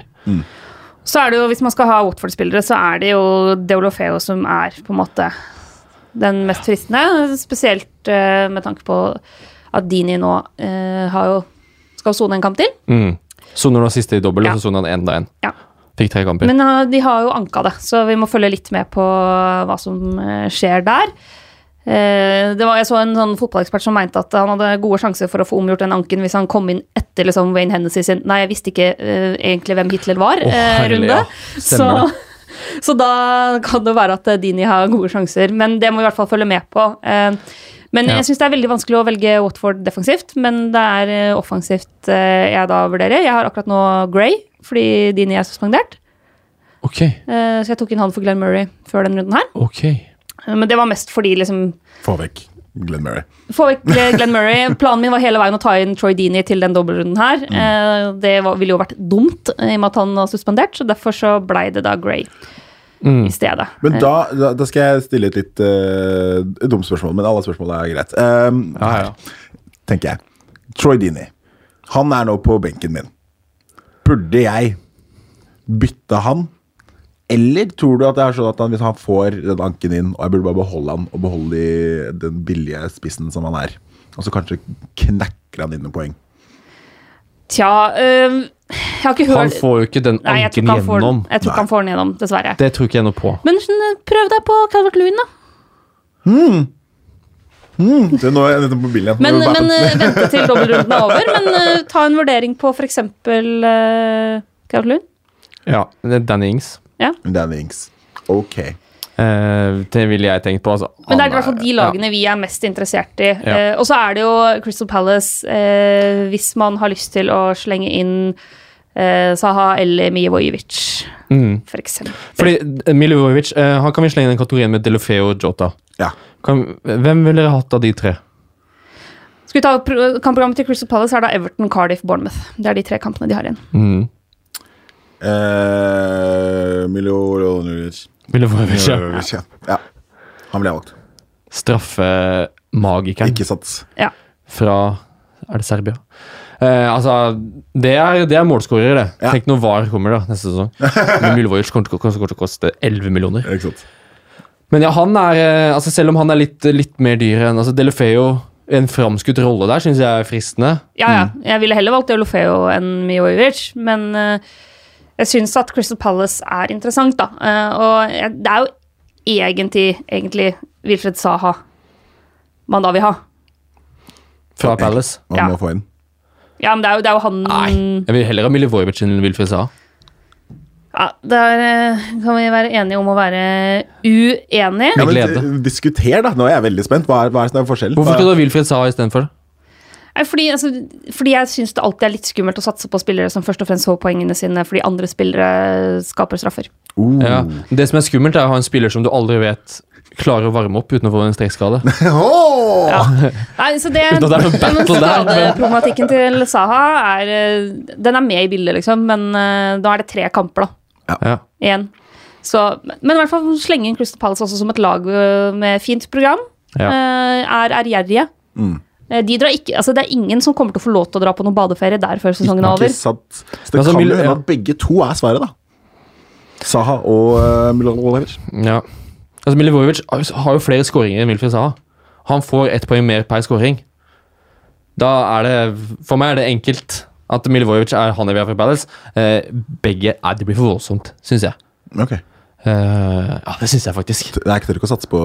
Så er det jo, hvis man skal ha Watford-spillere, så er det jo Deolofeo som er på en måte den mest fristende. Spesielt eh, med tanke på at Dini nå eh, har jo skal sone en kamp til. Mm. Soner nå siste i dobbel, Ja. og så soner han enda en. Ja. Fikk tre kamper. Men uh, de har jo anka det, så vi må følge litt med på hva som uh, skjer der. Eh, det var, jeg så en sånn fotballekspert som mente at han hadde gode sjanser for å få omgjort den anken hvis han kom inn etter liksom, Wayne Hennessy sin Nei, jeg visste ikke uh, egentlig hvem Hitler var, Oh, eh, herlig, runde. ja. Så, <laughs> så da kan det være at eh, Dini har gode sjanser, men det må vi i hvert fall følge med på. Eh, men Ja. jeg syns det er veldig vanskelig å velge Watford defensivt, men det er eh, offensivt eh, jeg da vurderer. Jeg har akkurat nå Gray, fordi Dini er suspendert. Ok, Eh, Så jeg tok inn han for Glenn Murray før den runden her. ok. Eh, Men det var mest fordi liksom Få vekk Glenn Murray. Få vekk Glenn Murray. <laughs> Planen min var hele veien å ta inn Troy Dini til den dobbeltrunden her. Mm. Det ville jo vært dumt i og med at han var suspendert, så derfor så blei det da Gray Mm. i stedet. Men da, da, da skal jeg stille et litt uh, dumt spørsmål, men alle spørsmål er greit. Um, Ja, ja. tenker jeg. Troy Dini. Han er nå på benken min. Burde jeg bytte han? Eller tror du at det er sånn at han, hvis han får den anken inn, og jeg burde bare beholde han og beholde de, den billige spissen som han er, og så kanskje knekker han inn noen poeng? Tja eh, Jeg har ikke hørt Han får jo ikke den Nei, jeg tror anken gjennom. jeg tror ikke han får den gjennom, dessverre. Det tror ikke jeg noe på. Men sånn, prøv deg på Calvert Lewin, da. Det er nå er jeg nettopp på bilen. Men, men eh, vente til dobbeltrunden er over. Men uh, ta en vurdering på f.eks. Uh, Calvert Lewin. Ja, det Danny Ings. Danny Ings. Ok. Eh, det ville jeg tenkt på, altså. Men det er i hvert fall de lagene vi er mest interessert i. Ja. Uh, og så er det jo Crystal Palace, uh, hvis man har lyst til å slenge inn eh, Saha eller Mijevojevic, Mm. for eksempel. Fordi eh, Milivojevic, eh, han kan vi slenge i den kategorien med Delofeo og Jota. Ja. Kan, hvem ville dere hatt av de tre? Skal vi ta pro- Kampprogrammet til Crystal Palace er da Everton, Cardiff, Bournemouth. Det er de tre kampene de har igjen. Mm. Uh, Milivojevic. Milivojevic, ja. Ja. ja. Han ble valgt. Straffemagikeren Ikke sats. Ja. fra Er det Serbia? Eh, altså, det er, det er målskårere, det. Ja. Tenk når VAR kommer da, neste sesong. Men Milivojevic kommer til å koste 11 millioner. Ikke sant? Men ja, han er eh, altså Selv om han er litt, litt mer dyr enn altså Delefeo En framskutt rolle der syns jeg er fristende. Ja, ja. Jeg ville heller valgt Deulofeo enn Mijojevic, men eh, jeg syns at Crystal Palace er interessant, da. Eh, og det er jo egentlig, egentlig Wilfred Saha man da vil ha. Fra Palace. Man Ja. må få inn. Ja, men det er jo, det er jo han Nei, jeg vil heller ha Milivojevic enn Wilfred Saha. ja, Der eh, kan vi være enige om å være uenige. Ja, men, diskuter, da. Nå er jeg veldig spent. Hva er, hva er er forskjellen? Hvorfor skal du ha Wilfred Saha istedenfor? Nei, Fordi, altså, fordi jeg syns det alltid er litt skummelt å satse på spillere som først og fremst får poengene sine fordi andre spillere skaper straffer. Uh. Ja. Det som er skummelt, er å ha en spiller som du aldri vet klarer å varme opp uten å få en strekskade. <laughs> Åh! Ja. Nei, så det, <laughs> den Skadeproblematikken til Saha er eh, Den er med i bildet, liksom, men eh, da er det tre kamper, da. Ja. Igjen. Så, men i hvert fall slenge inn Crystal Palace også som et lag eh, med fint program. Ja. eh, Er ærgjerrige. Mm. Eh, De drar ikke, altså det er ingen som kommer til å få lov til å dra på noen badeferie der før sesongen er over. Så det Altså, kan Mil- jo hende at begge to er svaret, da. Saha og uh, Milojevic. Ja. Altså, Milivojevic har jo flere skåringer enn Wilfred Saha. Han får ett poeng mer per skåring. Da er det For meg er det enkelt at Milivojevic er han i via ha fra Palace. Eh, begge er, Det blir for voldsomt, syns jeg. Ok. Eh, ja, det syns jeg faktisk. Jeg tør ikke å satse på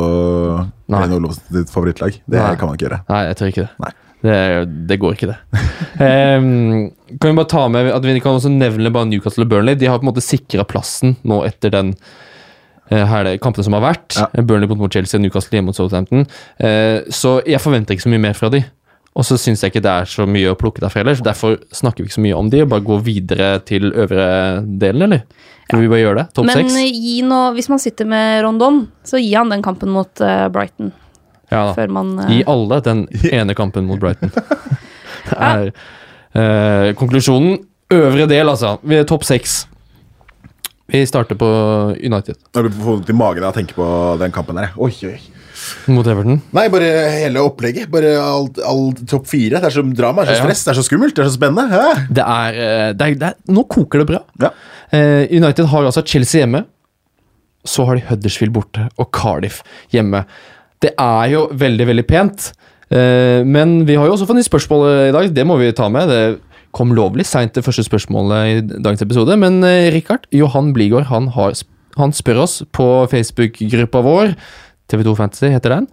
Nei. Rene Olovs ditt favorittlag. Det Nei. kan man ikke gjøre. Nei, jeg tror ikke det. Nei. Det, det går ikke, det. <laughs> um, kan vi bare ta med at Vi kan også nevne bare Newcastle og Burnley. De har på en måte sikra plassen nå etter den uh, her er kampene som har vært. Ja. Burnley mot mot Chelsea, Newcastle hjemme mot Southampton. Uh, så jeg forventer ikke så mye mer fra de. Og så syns jeg ikke det er så mye å plukke derfra ellers. Derfor snakker vi ikke så mye om de, og bare går videre til øvre delen, eller? Skal vi bare gjøre det? Topp Men seks? eh, gi nå, hvis man sitter med Rondon, så gi han den kampen mot uh, Brighton. Ja da. Før man uh... Gi alle den <laughs> ene kampen mot Brighton. <laughs> Det er uh, konklusjonen. Øvre del, altså. Vi er topp seks. Vi starter på United Jeg blir få vondt i magen av å tenke på den kampen der. Oi, oi. Mot Everton. Nei, bare hele opplegget. Bare alt, alt topp fire. Det er så drama, det er så stress, det er så skummelt, det er så spennende. Ja. Det er, eh, det er, det er Nå koker det bra. Ja. Eh, United har altså Chelsea hjemme. Så har de Huddersfield borte og Cardiff hjemme. Det er jo veldig, veldig pent. Eh, men vi har jo også fått nytt spørsmål i dag. Det må vi ta med. Det kom lovlig seint det første spørsmålet i dagens episode, men Rikard Johan Bligård han, har, han spør oss på Facebook-gruppa vår, TV2 Fantasy heter den,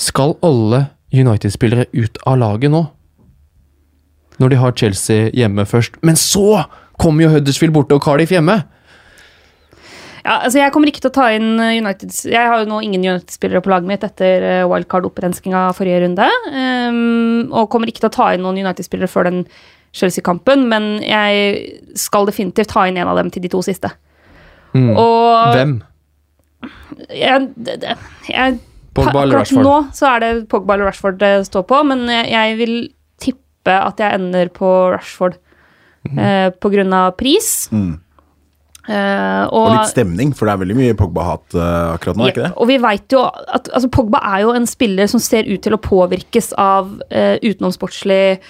skal alle United-spillere ut av laget nå? Når de har Chelsea hjemme først. Men så kommer jo Huddersfield borte og Cardiff hjemme! Ja, altså Jeg kommer ikke til å ta inn eh, United Jeg har jo nå ingen United-spillere på laget mitt etter eh, wildcard-opprenskinga forrige runde. Um, og kommer ikke til å ta inn noen United-spillere før den Chelsea-kampen, men jeg skal definitivt ta inn en av dem til de to siste. Mm. Og Hvem? Jeg, det, det, jeg Pogba eller Akkurat Rashford? nå så er det Pogba eller Rashford det står på, men jeg, jeg vil tippe at jeg ender på Rashford. mm. eh, på grunn av pris. Mm. Eh, Og og, litt stemning, for det er veldig mye Pogba-hat eh, akkurat nå, Ja, ikke det? og vi vet jo at altså, Pogba er jo en spiller som ser ut til å påvirkes av eh, utenomsportslig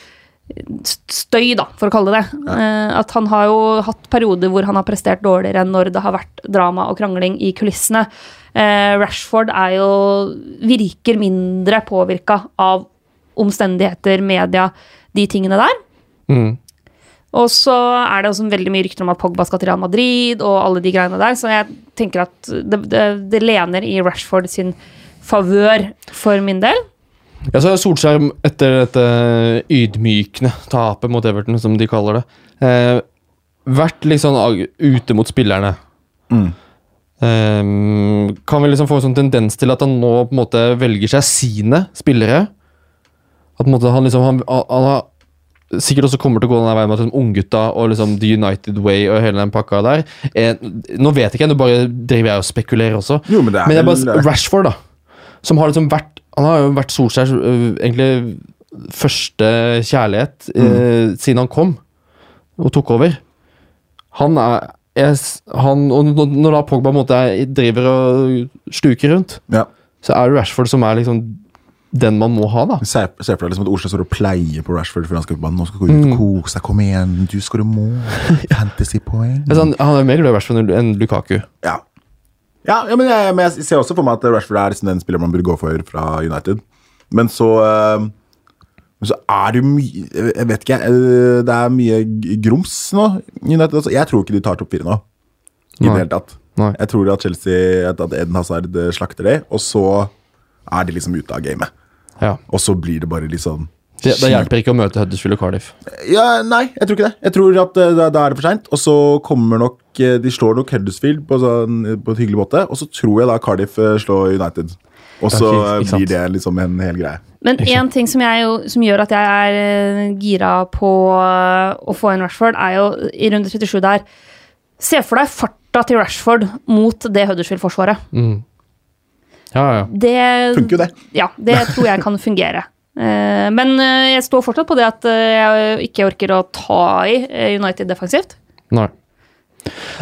støy, da, for å kalle det det. Eh, at han har jo hatt perioder hvor han har prestert dårligere enn når det har vært drama og krangling i kulissene. Eh, Rashford er jo virker mindre påvirka av omstendigheter, media, de tingene der. Mm. Og så er det også veldig mye rykter om at Pogba skal til Real Madrid og alle de greiene der, så jeg tenker at det, det, det lener i Rashford sin favør for min del. Ja, så er Solskjær etter dette ydmykende tapet mot Everton, som de kaller det, eh, vært litt sånn ute mot spillerne. Mm. Eh, kan vi liksom få en sånn tendens til at han nå på en måte velger seg sine spillere? At på en måte han liksom han, han har sikkert også kommer til å gå den veien med liksom, unggutta og liksom The United Way og hele den pakka der. Eh, nå vet jeg ikke nå bare driver jeg og spekulerer også. Jo, men det Men jeg bare, Rashford, da. Som har liksom vært Han har jo vært Solskjærs egentlig første kjærlighet øh, siden han kom og tok over. Han er jeg, han, og når da Pogba måte er- driver og sluker rundt, Ja. så er det Rashford som er liksom den man må ha, da. Se se for deg liksom at Oslo står og pleier på Rashford før han skal banen. Nå skal gå ut og kose deg, kom igjen, du skårer mål. <laughs> Fantasypoeng. Altså, han, han er mer glad i Rashford enn Lukaku. Ja. Ja, ja men, jeg, men jeg ser også for meg at Rashford er liksom den spilleren man burde gå for fra United. Men så eh, men så er det jo mye Jeg vet ikke, jeg. det er mye grums nå. United, altså. Jeg tror ikke de tar topp fire nå. I det Nei. hele tatt. Nei. Jeg tror at Chelsea At at Eden Hazard eh, slakter det, og så er de liksom ute av gamet. Ja. Og så blir det bare litt sånn Det, det hjelper ikke å møte Huddersfield og Cardiff. Ja, Nei, jeg tror ikke det. Jeg tror at eh, da, da er det for seint. Og så kommer nok eh, De slår nok Huddersfield på, sånn, på en hyggelig måte. Og så tror jeg da Cardiff eh, slår United. Og så blir det liksom en hel greie. Men én ting som, jeg jo, som gjør at jeg er gira på å få inn Rashford, er jo i runde 37 der Se for deg farta til Rashford mot det Huddersfield-forsvaret. Mm. Ja, ja. Det Funker jo det. Ja, det tror jeg kan fungere. Eh, Men eh, jeg står fortsatt på det at eh, jeg ikke orker å ta i United defensivt. Nei.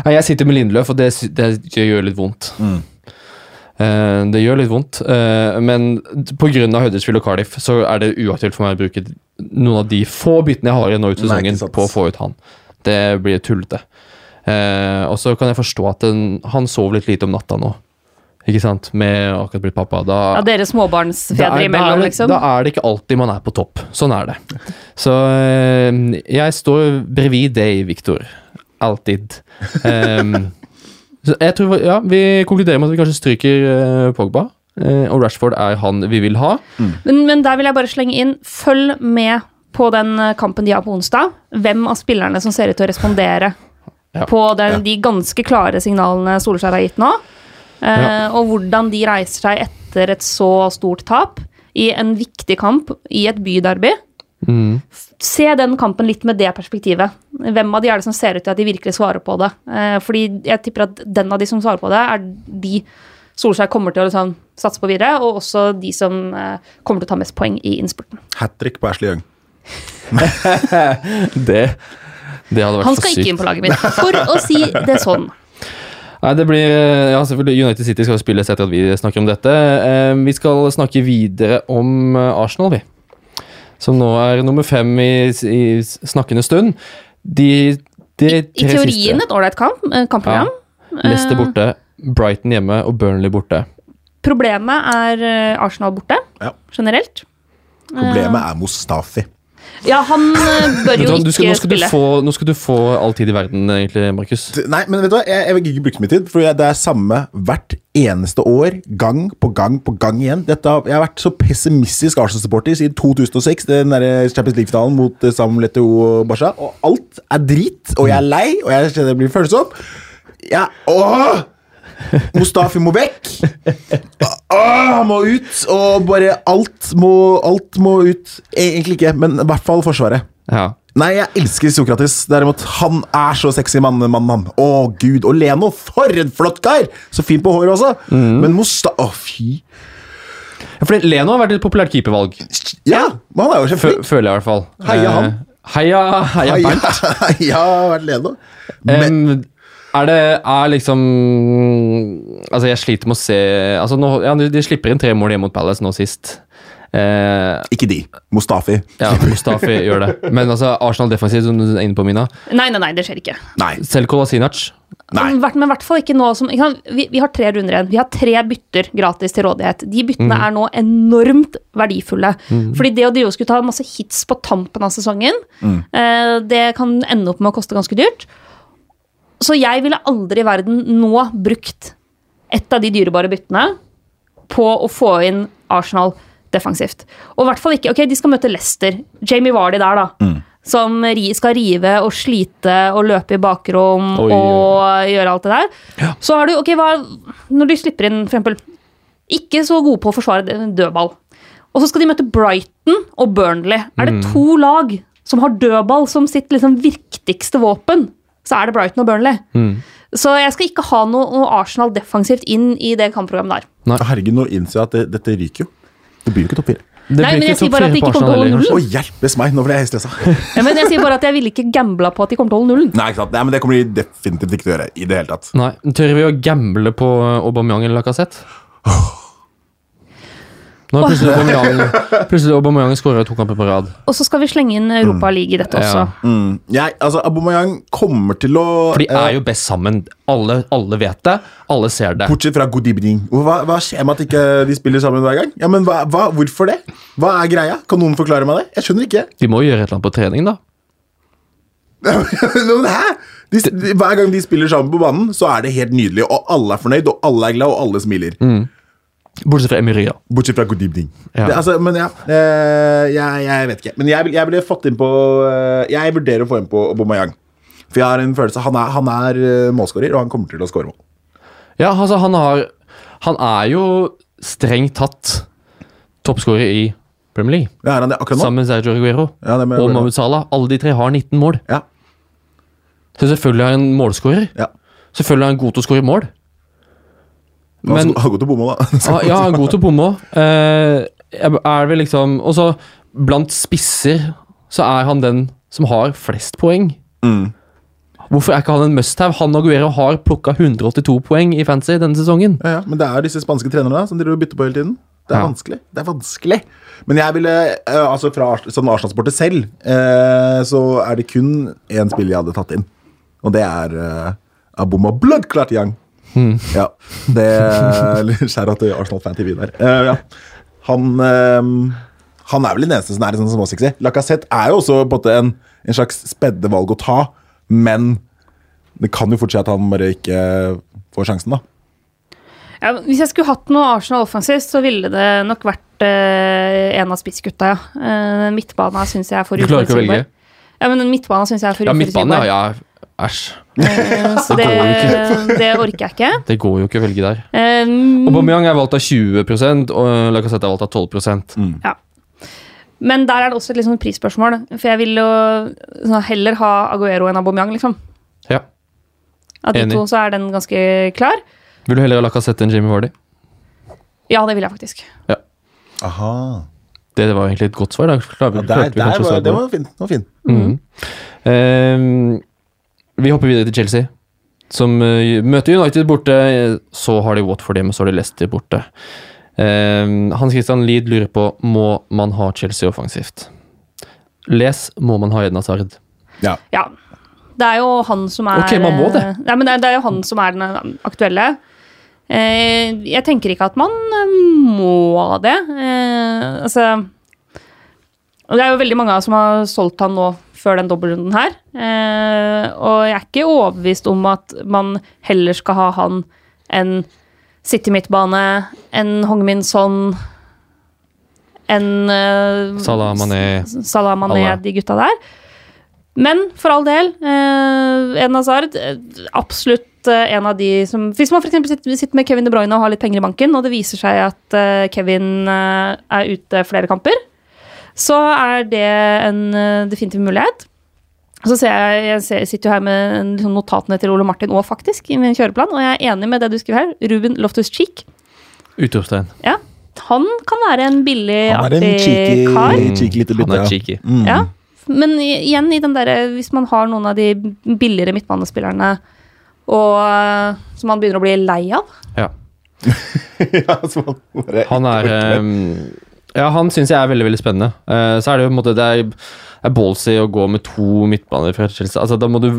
Nei, Jeg sitter med Lindløf, og det, det gjør litt vondt. Mm. Eh, det gjør litt vondt, eh, men pga. Huddersfield og Cardiff så er det uaktuelt for meg å bruke noen av de få byttene jeg har igjen nå ut sesongen, på å få ut han. Det blir tullete. Eh, og så kan jeg forstå at den, han sov litt lite om natta nå. Ikke sant? Med akkurat blitt pappa. Da, Ja, dere småbarnsfedre imellom, liksom. da er det ikke alltid man er på topp. Sånn er det. Så eh, jeg står brevid deg, Viktor. Alltid. Um, <laughs> så jeg tror, ja, Vi konkluderer med at vi kanskje stryker eh, Pogba. eh, og Rashford er han vi vil ha. Men, men der vil jeg bare slenge inn følg med på den kampen de har på onsdag. Hvem av spillerne som ser ut til å respondere Ja. på den, de ganske klare signalene Solskjær har gitt nå. Eh, Ja. Og hvordan de reiser seg etter et så stort tap i en viktig kamp i et byderby. Mm. Se den kampen litt med det perspektivet. Hvem av de er det som ser ut til at de virkelig svarer på det? Eh, fordi jeg tipper at den av de som svarer på det, er de Solskjær kommer til å liksom, satse på videre, og også de som eh, kommer til å ta mest poeng i innspurten. Hat trick på Ashley Young. <laughs> Det, det hadde vært Han skal ikke inn på laget mitt, for å si det sånn. Nei, det blir eh, Ja, selvfølgelig. United City skal spilles etter at vi snakker om dette. Eh, Vi skal snakke videre om eh, Arsenal, vi. Som nå er nummer fem i, i snakkende stund. De, de I, i teorien siste. et ålreit kamp, kampprogram. kampprogram. Leicester borte, Brighton hjemme og Burnley borte. Problemet er Arsenal borte, Ja. generelt. Problemet er Mustafi. Ja, han eh, bør jo du skal, ikke nå, skal du spille. få, nå skal du få all tid i verden, egentlig, Markus. Nei, men vet du hva? Jeg, jeg vil ikke bruke mye tid, for jeg- det er samme hvert eneste år. Gang på gang på gang igjen. Dette, jeg har vært så pessimistisk Arsenal-supporter siden 2006, den der Champions League-finalen mot eh, Sam Leto og Basha, og alt er drit, og jeg er lei, og jeg kjenner jeg blir følsom. Ja, åh! Mustafi må vekk! Han må ut! Og bare alt må, alt må ut. Egentlig ikke, men i hvert fall Forsvaret. Ja. Nei, jeg elsker Sokrates. Derimot, han er så sexy mann, mann, han. Å, gud. Og Leno, for en flott kar! Så fin på håret også. Men Mosta... Å, fy. Ja, For Leno har vært et populært keepervalg, Ja, men han er jo kjempeflink. føler jeg i hvert fall. Heia han. Heia, Heia, heia Bernt. <laughs> Heia, heia Leno. Men Em, er det er liksom Altså, jeg sliter med å se Altså, nå, ja, de, slipper inn tre mål hjemme mot Palace nå sist. Eh, ikke de. Mustafi. ja, Mustafi gjør det. Men altså, Arsenal defensivt, som du er inne på, Mina. Nei, nei, nei, det skjer ikke. Nei. Selv Kolasinac. Nei. Men i hvert fall ikke nå som ikke sant? vi, vi har tre runder igjen. Vi har tre bytter gratis til rådighet. De byttene Mm. er nå enormt verdifulle. Fordi det å drive og skulle ta masse hits på tampen av sesongen, Mm. eh, det kan ende opp med å koste ganske dyrt. Så jeg ville aldri i verden nå brukt et av de dyrebare byttene på å få inn Arsenal defensivt. Og i hvert fall ikke Ok, de skal møte Leicester. Jamie Vardy der, da. Som skal rive og slite og løpe i bakrom Oi, og gjøre alt det der. Så har du Ok, hva Når du slipper inn for eksempel Ikke så gode på å forsvare dødball. Og så skal de møte Brighton og Burnley. Er det to lag som har dødball som sitt liksom viktigste våpen, så er det Brighton og Burnley. Så jeg skal ikke ha noe, noe Arsenal defensivt inn i det kampprogrammet der. Herregud, nå innser jeg at det, dette ryker jo. Det blir jo ikke topp fire. Det Nei, men jeg sier bare at de ikke kommer til å holde nullen. Å, hjelpes meg! Nå ble jeg stressa. <laughs> Ja, men jeg sier bare at jeg ville ikke gambla på at de kommer til å holde nullen. Nei, ikke sant? Nei, men det kommer de definitivt ikke til å gjøre. I det hele tatt. Nei, Tør vi å gamble på Aubameyang eller Lacassette? Nå har plutselig Aubameyang, <laughs> plutselig Aubameyang skåra to kamper på rad. Og så skal vi slenge inn Europa League i dette også. Ja. Mm. Jeg, altså, Aubameyang kommer til å For de eh, er jo best sammen. Alle, alle vet det. Alle ser det. Bortsett fra God evening. Hva, hva skjer med at ikke de spiller sammen hver gang? Ja, men hva, hva, Hvorfor det? Hva er greia? Kan noen forklare meg det? Jeg skjønner ikke. De må jo gjøre et eller annet på trening, da. <laughs> men hæ? De, de, hver gang de spiller sammen på banen, så er det helt nydelig. Og alle er fornøyd, og alle er glad, og alle smiler. Bortsett fra Emiria. Bortsett fra Good evening. Ja. Det, altså, men ja, eh, jeg, jeg vet ikke. Men jeg, jeg ville fått inn på eh, Jeg vurderer å få inn på Aubameyang. For jeg har en følelse Han er, han er eh, målskårer, og han kommer til å skåre mål. Ja, altså, han har Han er jo strengt tatt toppskårer i Premier League. Ja, er han det akkurat nå? Sammen med Sergio Aguero Ja, og Mahmoud Salah. Alle de tre har 19 mål. Ja, Så selvfølgelig er han en målskårer. ja. Selvfølgelig er han god til å skåre mål. Men god gått til bomme, da. <laughs> ah, Ja, han er god til bomme òg. Eh, er vel liksom Og så blant spisser så er han den som har flest poeng. Mm. Hvorfor er ikke han en must-have? Han og Aguero har plukka 182 poeng i fancy denne sesongen. Ja, ja, men det er disse spanske trenerne som driver og bytter på hele tiden. Det er Ja. vanskelig. Det er vanskelig. Men jeg ville, eh, altså fra, som Arsenal-sporter selv, eh, så er det kun én spiller jeg hadde tatt inn. Og det er uh, Aboma Bloodclart Young. Ja, det Skjæra til Arsenal Fan TV der. Uh, ja. Han um, Han er vel den eneste som er sånn småsexy. Lacassette er jo også på en, en, slags spedde valg å ta, men det kan jo fort skje at han bare ikke får sjansen, da. Ja, hvis jeg skulle hatt noe Arsenal offensivt, så ville det nok vært uh, en av spissgutta, ja. Uh, midtbana syns jeg er for Du klarer ikke å velge? Ja, men midtbana syns jeg er for Ja, midtbane, uforutsigbar. ja. ja. Æsj. Eh, så Det det, det orker jeg ikke. Det går jo ikke å velge der. Og Aubameyang er valgt av 20 og Lacassette er valgt av 12% ja. Men der er det også et liksom prisspørsmål, for jeg vil jo sånn, heller ha Aguero enn Aubameyang, liksom. Ja. Av de Enig. to så er den ganske klar. Vil du heller ha Lacassette enn Jimmy Vardy? Ja, det vil jeg faktisk. Aha. Det var egentlig et godt svar. da. Klar, Ja, der, der var, det var fint. Det var fint. Mm. Ehm, vi hopper videre til Chelsea, som uh, møter United borte. Så har de Watford hjemme, så har de Leicester borte. Uh, Hans Christian Lid lurer på må man ha Chelsea offensivt. Les må man ha Edna Sard. Ja. Ja. Det er jo han som er Ok, man må det. Nei, men det er, det er jo han som er den aktuelle. Uh, jeg tenker ikke at man eh, må det. Eh, altså Og det er jo veldig mange som har solgt han nå før den dobbeltrunden her. Eh, og jeg er ikke overbevist om at man heller skal ha han enn City midtbane, enn Hongmin Son, enn eh, Salah Mané. Salah Mané, de gutta der. Men for all del, eh, en Hazard eh, absolutt eh, en av de som Hvis man f.eks. Sitter, med Kevin De Bruyne og har litt penger i banken, og det viser seg at eh, Kevin er ute flere kamper, så er det en eh, definitiv mulighet. Så ser jeg, jeg ser, sitter jo her med liksom notatene til Ole Martin òg, faktisk, i min kjøreplan, og jeg er enig med det du skriver her. Ruben Loftus-Cheek. Utropstegn. Ja, han kan være en billig, Han er en artig cheeky, kar. cheeky Han er cheeky. Mm. Ja, men igjen i den der, Hvis man har noen av de billigere midtbanespillerne og, eh, som man begynner å bli lei av Ja. <laughs> ja, Han er ehm, Ja, han syns jeg er veldig veldig spennende. Uh, så er det jo på en måte Det er, er ballsy å gå med to midtbaner fra Chelsea. Altså, da må du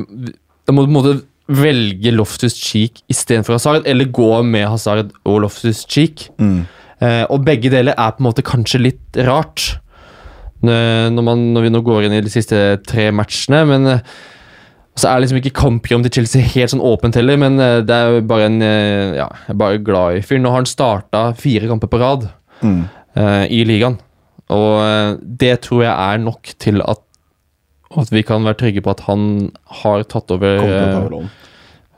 Da må du på en måte velge Loftus Cheek istedenfor Hazard, eller gå med Hazard og Loftus Cheek. Mm. Uh, og begge deler er på en måte kanskje litt rart. Når, man, når vi nå går inn i de siste tre matchene, men eh, så er liksom ikke kampprogram til Chelsea helt sånn åpent heller, men det er jo bare en Ja, jeg er bare glad i fyren. Nå har han starta fire kamper på rad Mm. Eh, i ligaen. Og eh, det tror jeg er nok til at, at vi kan være trygge på at han har tatt over uh,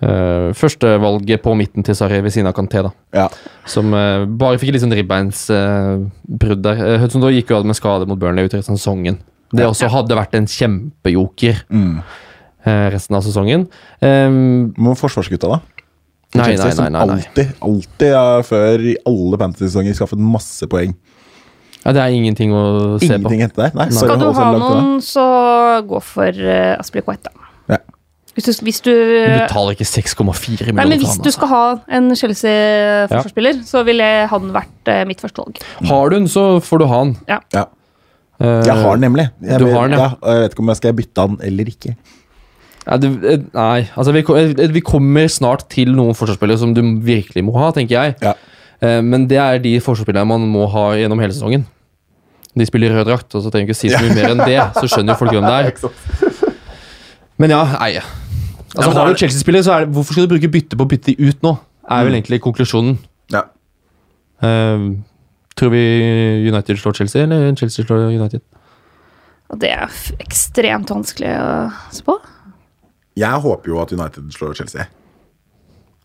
eh, førstevalget på midten til Sarri ved siden av Kanté. da Ja. Som uh, bare fikk litt sånn ribbeinsbrudd der. Uh, Hudson Doy gikk jo av med skade mot Burnley ut i sesongen. Det også hadde vært en kjempejoker Mm. uh, resten av sesongen. Um, Men forsvarsgutta, da? Nei, Chelsea, nei, nei, nei, Som Alltid, alltid er før i alle fantasy-sesonger skaffet masse poeng. Ja, det er ingenting å se på. Ingenting etter der. Nei, bare Skal du ha noen, så gå for uh, Aspilicueta. Ja. Hvis du, hvis du Du betaler ikke 6,4 millioner Nei, men hvis han, du skal ha en Chelsea-forsvarsspiller, så ville han vært uh, mitt første valg. altså. Har du den, så får du ha den. Ja. Eh, Jeg har den nemlig. Jeg, Du har den, ja. ja. og jeg vet ikke om jeg skal bytte den eller ikke. Ja, du, eh, nei, altså vi, eh, vi kommer snart til noen forsvarsspillere som du virkelig må ha, tenker jeg. Ja. Eh, Men det er de forsvarsspillerne man må ha gjennom hele sesongen. De spiller i rød drakt, og så trenger vi ikke si så mye mer enn det. Så skjønner jo folk hvem det er. <laughs> Men ja, nei. Altså, men har du Chelsea-spillere, så er det Hvorfor skal du bruke bytte på å bytte de ut nå? Er vel egentlig konklusjonen. Ja. Uh, tror vi United slår Chelsea, eller Chelsea slår United? Det er ekstremt vanskelig å spå. Jeg håper jo at United slår Chelsea.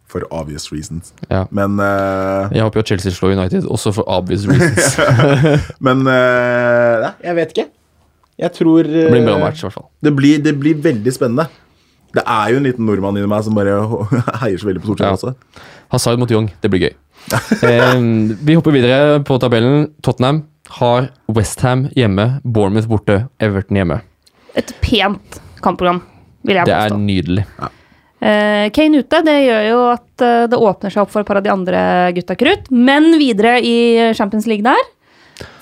For obvious reasons. Ja. Men, uh, Jeg håper jo at Chelsea slår United, også for obvious <laughs> reasons. men uh, Nei, jeg vet ikke. Jeg tror Det blir en bra match, i hvert fall. Det blir, det blir veldig spennende. Det er jo en liten nordmann inni meg som bare <laughs> heier så veldig på Solskjær Ja. også. Hazard mot Young, det blir gøy. <laughs> eh, vi hopper videre på tabellen. Tottenham har Westham hjemme, Bournemouth borte, Everton hjemme. Et pent kampprogram, vil jeg Det er nydelig. nydelig. Uh, Kane ute, det gjør jo at uh, det åpner seg opp for et par av de andre gutta krutt. Men videre i Champions League der.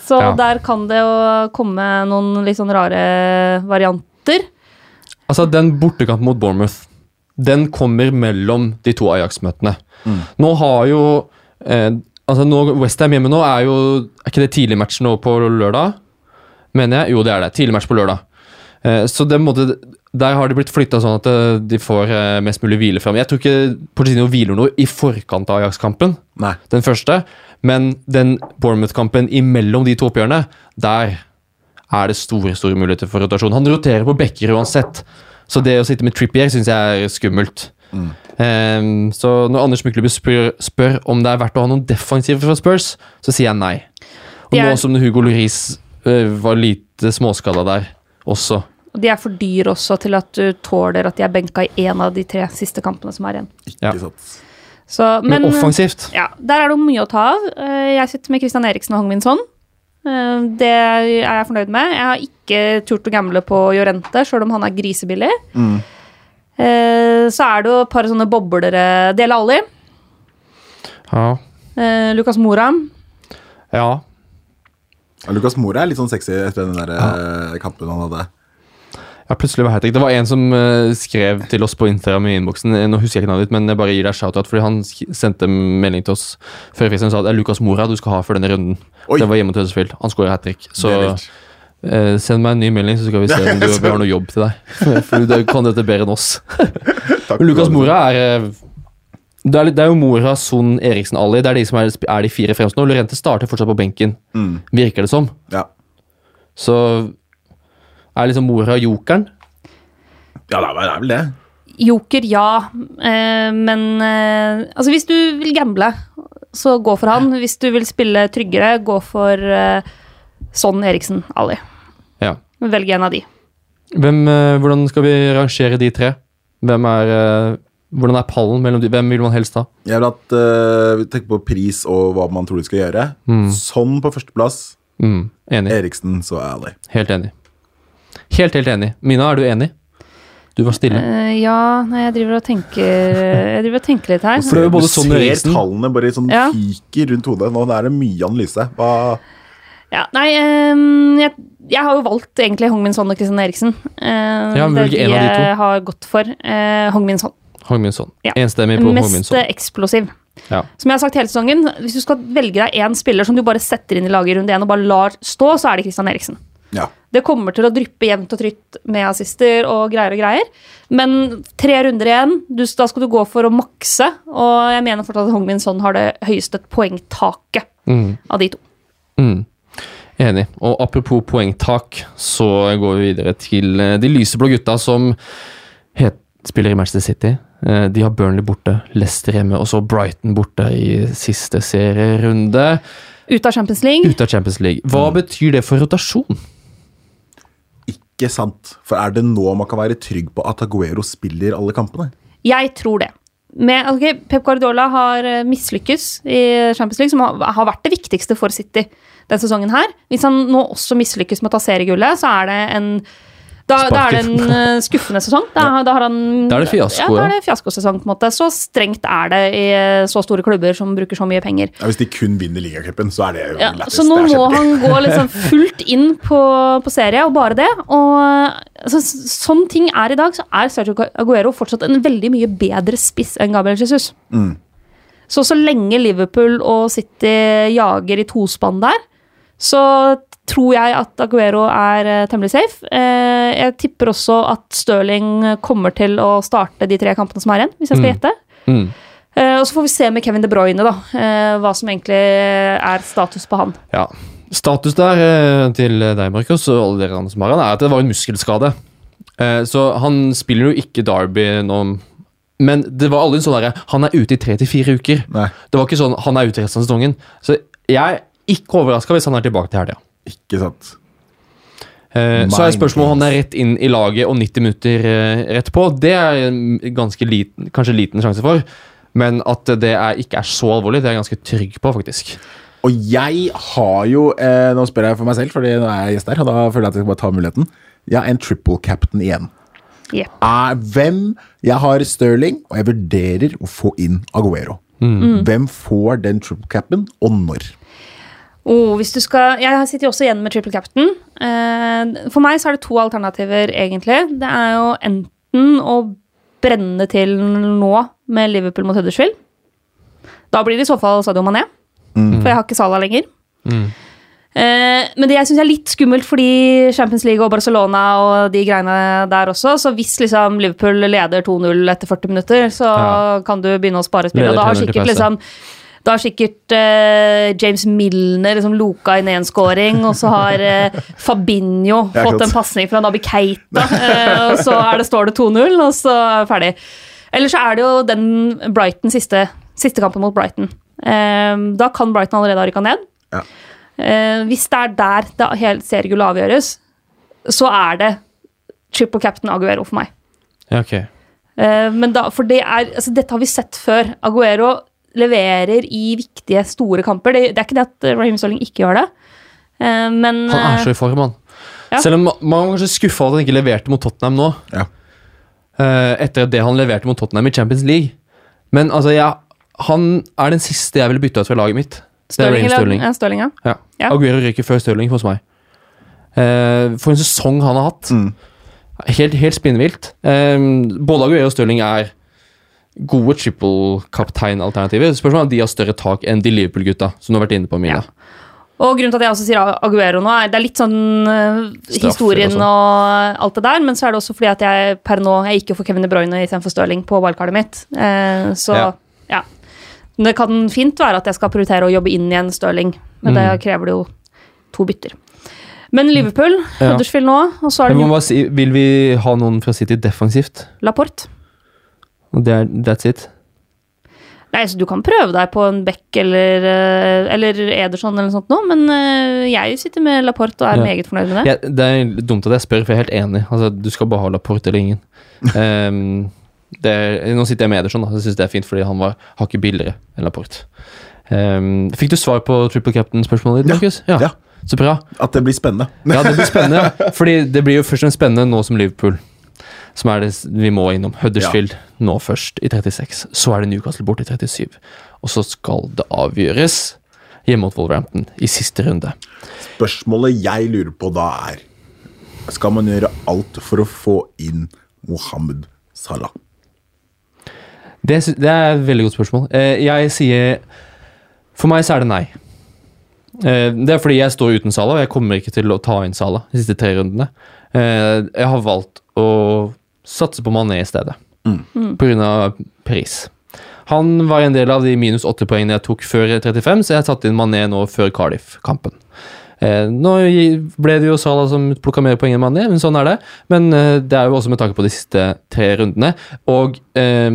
Så Ja. der kan det jo komme noen litt sånn rare varianter. Altså, den bortekampen mot Bournemouth, den kommer mellom de to Ajax-møtene. Nå har jo eh, Altså, nå, Westham hjemme nå er jo Er ikke det tidlig match nå på lørdag? Mener jeg? Jo, det er det. Tidlig match på lørdag. Eh, så det, måte, der har de blitt flytta sånn at eh, de får eh, mest mulig hvile fram. Jeg tror ikke Porcino hviler noe i forkant av Ajax-kampen, den første. Men den Bournemouth-kampen imellom de to oppgjørene, der er det store store muligheter for rotasjon. Han roterer på bekker uansett. Så det å sitte med Trippier syns jeg er skummelt. Ehm, så når Anders Mykleby spør, spør om det er verdt å ha noen defensive fra Spurs, så sier jeg nei. Og nå som Hugo Loris uh, var lite småskada der også. Og de er for dyr også til at du tåler at de er benka i én av de tre siste kampene som er igjen. Ikke Ja. sant. Så, Men, men offensivt ja, der er det mye å ta av. Eh, Jeg sitter med Christian Eriksen og Hongminson. Min Son. Eh, Det er jeg fornøyd med. Jeg har ikke turt å gamble på Jorente, sjøl om han er grisebillig. Mm. Eh, Så er det jo et par sånne boblere. Dele Alli, Ja. Lukas Lucas Mora. ja. Ja, Lucas Mora er litt sånn sexy etter den der ja. kampen han hadde. Ja, plutselig var hat trick. Det var en som eh, skrev til oss på Instagram i innboksen. Eh, Nå husker jeg ikke navnet ditt, men jeg bare gir deg shout-out, fordi han sendte melding til oss før fristen og sa at det er Lukas Mora du skal ha for denne runden. Oi. Det var hjemme til Huddersfield. Han skårer hat trick. Så. Eh, send meg en ny melding, så skal vi se om du <laughs> vi har noe jobb til deg. <laughs> For du kan dette bedre enn oss. <laughs> Men Lukas. Mora er eh, det er, litt- det er jo Mora, Son, Eriksen, Ali. Det er de som er, er de fire fremste nå. Lorente starter fortsatt på benken, Mm. virker det som. Ja. Så er liksom Mora jokeren. ja, det er vel- det er. Joker, ja. Eh, men eh, altså, hvis du vil gamble, så gå for han. Hvis du vil spille tryggere, gå for eh, Sånn Eriksen, Ali. Ja. Velg en av de. Hvem, eh, hvordan skal vi rangere de tre? Hvem er eh, Hvordan er pallen mellom de? Hvem vil man helst ha? Jeg vil at uh, vi tenker på pris og hva man tror de skal gjøre. Sånn på førsteplass. Mm, enig. Eriksen, så Ali. Helt enig. Helt, helt enig. Mina, er du enig? Du var stille. Uh, ja, nei, jeg driver og tenker Jeg driver og tenker litt her. For det er jo både du ser Eriksen. tallene bare sånn Ja. fyker rundt hodet. Nå er det mye analyse. Hva Ja, nei, um, jeg, jeg har jo valgt egentlig Hong Min Son og Christian Eriksen. Uh, Ja, det av de jeg har gått for. Uh, Hong Min Son. Hongminson. Ja. Enstemmig på Mest Hongminson. eksplosiv. Ja. Som jeg har sagt hele sesongen, hvis du skal velge deg én spiller som du bare setter inn i laget i runde én og bare lar stå, så er det Christian Eriksen. Ja. Det kommer til å dryppe jevnt og trygt med assister og greier og greier. Men tre runder igjen, du, da skal du gå for å makse. Og jeg mener fortsatt at Hong Min Son har det høyeste poengtaket Mm. av de to. Mm. Enig. Og apropos poengtak, så går vi videre til eh, de lyseblå gutta som het, spiller i Manchester City. Eh, De har Burnley borte, Leicester hjemme og så Brighton borte i siste serierunde. Ut av Champions League. Ute av Champions League. Hva betyr det for rotasjon? Ikke sant. For er det nå man kan være trygg på at Aguero spiller alle kampene? Jeg tror det. Med, okay, Pep Guardiola har eh, mislykkes i Champions League, som har, vært det viktigste for City den sesongen her. Hvis han nå også mislykkes med å ta seriegullet, så er det en da, da er det en eh, skuffende sesong. Da, da, har han, Da er det fiasko, Ja, da er det fiaskosesong, på en måte. Så strengt er det i eh, så store klubber som bruker så mye penger. Ja, hvis de kun vinner ligacupen, så er det jo Ja, så nå må han gå liksom fullt inn på, på serie, og bare det. Og så, sånn ting er i dag, så er Sergio Aguero fortsatt en veldig mye bedre spiss enn Gabriel Jesus. Mm. Så så lenge Liverpool og City jager i tospann der, så tror jeg at Aguero er eh, temmelig safe. Eh, jeg tipper også at Stirling kommer til å starte de tre kampene som er igjen, hvis jeg skal Mm. gjette. Mm. Uh, og så får vi se med Kevin De Bruyne, da, Uh, hva som egentlig er status på han. Ja. Status der uh, til deg, Markus, og alle dere andre som har han, er at det var en muskelskade. Eh, Så han spiller jo ikke Derby nå, men det var aldri en sånn derre Han er ute i tre til fire uker. Nei, Det var ikke sånn han er ute resten av sesongen. Så jeg er ikke overraska hvis han er tilbake til helga. Ikke sant. Eh, Så er spørsmålet om han er rett inn i laget og 90 minutter eh, rett på. Det er en ganske liten, kanskje liten sjanse for. Men at det er, ikke er så alvorlig, det er jeg ganske trygg på, faktisk. Og jeg har jo eh, Nå spør jeg for meg selv, fordi nå er jeg gjest her, og da føler jeg at jeg skal bare ta muligheten. Jeg er en triple captain igjen. Yep. Er hvem Jeg har Sterling, og jeg vurderer å få inn Aguero. Mm. Hvem får den triple capen, og når? Oh, hvis du skal, jeg sitter jo også igjen med triple captain. Eh, for meg så er det to alternativer, egentlig. Det er jo enten å brenne til nå med Liverpool mot Huddersfield. Da blir det i så fall Sadio Mané, for jeg har ikke Salah lenger. Mm. Eh, men det jeg syns er litt skummelt fordi Champions League og Barcelona og de greiene der også, så hvis liksom Liverpool leder 2-0 etter 40 minutter, så Ja. kan du begynne å spare spill. Og da har sikkert liksom da har sikkert uh, James Milner liksom loka inn én scoring, og så har uh, Fabinho fått en pasning fra Nabi Keita, <laughs> eh, og så er det, står det 2-0, og så er det ferdig. Eller så er det jo den Brighton siste, siste kampen mot Brighton. Da kan Brighton allerede ha rykka ned. Ja. Eh, hvis det er der det hele seriegullet avgjøres, så er det triple captain Aguero for meg. Ja, okay. Eh, men da, for det er, altså dette har vi sett før. Aguero leverer i viktige, store kamper. Det, det er ikke det at eh, Raheem Sterling ikke gjør det, eh, men Han er eh, så i form, han. Ja. Selv om man var kanskje skuffa over at han ikke leverte mot Tottenham nå. Ja. eh, etter det han leverte mot Tottenham i Champions League. Men altså, jeg, han er den siste jeg ville bytta ut fra laget mitt. Er eller- Sterling. ja, Stirling ja. Ja. Ja. Aguero ryker før Stirling hos meg. Uh, for en sesong han har hatt. Mm. Helt, helt spinnvilt. Uh, både Aguero og Stirling er gode triple-kaptein-alternativer. Spørsmålet er om de har større tak enn de Liverpool-gutta, som du har vært inne på, Mina. Ja. Og grunnen til at jeg også sier Aguero nå, er det er litt sånn eh, Straffer historien og og, alt det der, men så er det også fordi at jeg per nå jeg gikk jo for Kevin De Bruyne istedenfor Stirling på wildcardet mitt. Eh, så Ja. ja. Det kan fint være at jeg skal prioritere å jobbe inn igjen Stirling, men det Mm. krever det jo to bytter. Men Liverpool, Ja. Huddersfield nå, og så er det bare si, vil vi ha noen fra City defensivt? Laporte. Og det er, that's it? Nei, så Du kan prøve deg på en Beck eller, eh, eller Ederson eller noe sånt, nå, men eh, jeg sitter med Laporte og er Ja. meget fornøyd med det. Ja, det er dumt at jeg spør, for jeg er helt enig. Altså, du skal bare ha Laporte eller ingen. um, <laughs> det er, nå sitter jeg med Ederson, da. Jeg synes det er fint, fordi han var hakket billigere enn Laporte. Um, fikk du svar på triple captain-spørsmålet ditt, Markus? Ja. Så bra. At det blir spennende. Ja, det blir spennende. <laughs> Fordi det blir jo først og fremst spennende nå som Liverpool. Som er det vi må innom. Huddersfield nå først, i 36. Så er det Newcastle bort i 37. Og så skal det avgjøres hjemme mot Wolverhampton i siste runde. Spørsmålet jeg lurer på da er Skal man gjøre alt for å få inn Mohammed Salah? Det, det er et veldig godt spørsmål. Eh, jeg sier For meg så er det nei. Eh, det er fordi jeg står uten Salah, og jeg kommer ikke til å ta inn Salah de siste tre rundene. Eh, jeg har valgt å satse på Mané i stedet, Mm. på grunn av pris. Han var en del av de minus åtte poengene jeg tok før 35, så jeg satte inn Mané nå før Cardiff-kampen. Eh, nå ble det jo Salah som plukka mer poeng enn Mané, men sånn er det. Men eh, det er jo også med tanke på de siste tre rundene. Og eh,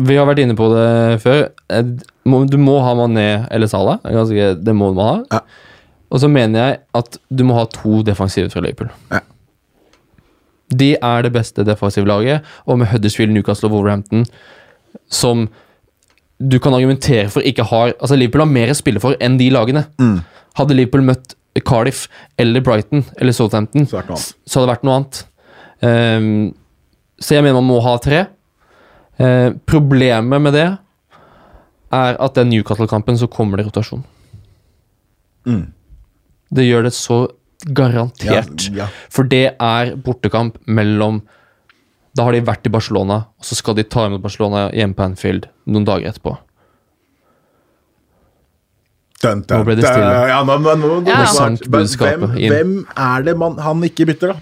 vi har vært inne på det før. Eh, Du må ha Mané eller Salah. Det må du ha. Ja. Og så mener jeg at du må ha to defensive fra Liverpool. Ja. De er det beste defensive laget, og med Huddersfield, Newcastle og Wolverhampton som du kan argumentere for ikke har Altså Liverpool har mer å spille for enn de lagene. Mm. Hadde Liverpool møtt Cardiff eller Brighton eller Southampton, så hadde det vært noe annet. Um, så jeg mener man må ha tre. Uh, problemet med det er at den Newcastle-kampen så kommer det rotasjon. Mm. Det gjør det så garantert. Ja, ja. For det er bortekamp mellom Da har de vært i Barcelona, og så skal de ta imot Barcelona hjemme på Anfield noen dager etterpå. Dun, dun, Nå ble det dun. stille. Ja, men, men, nå, nå, Ja. Sank Sant hvem, inn. hvem er det man, han ikke bytter, da?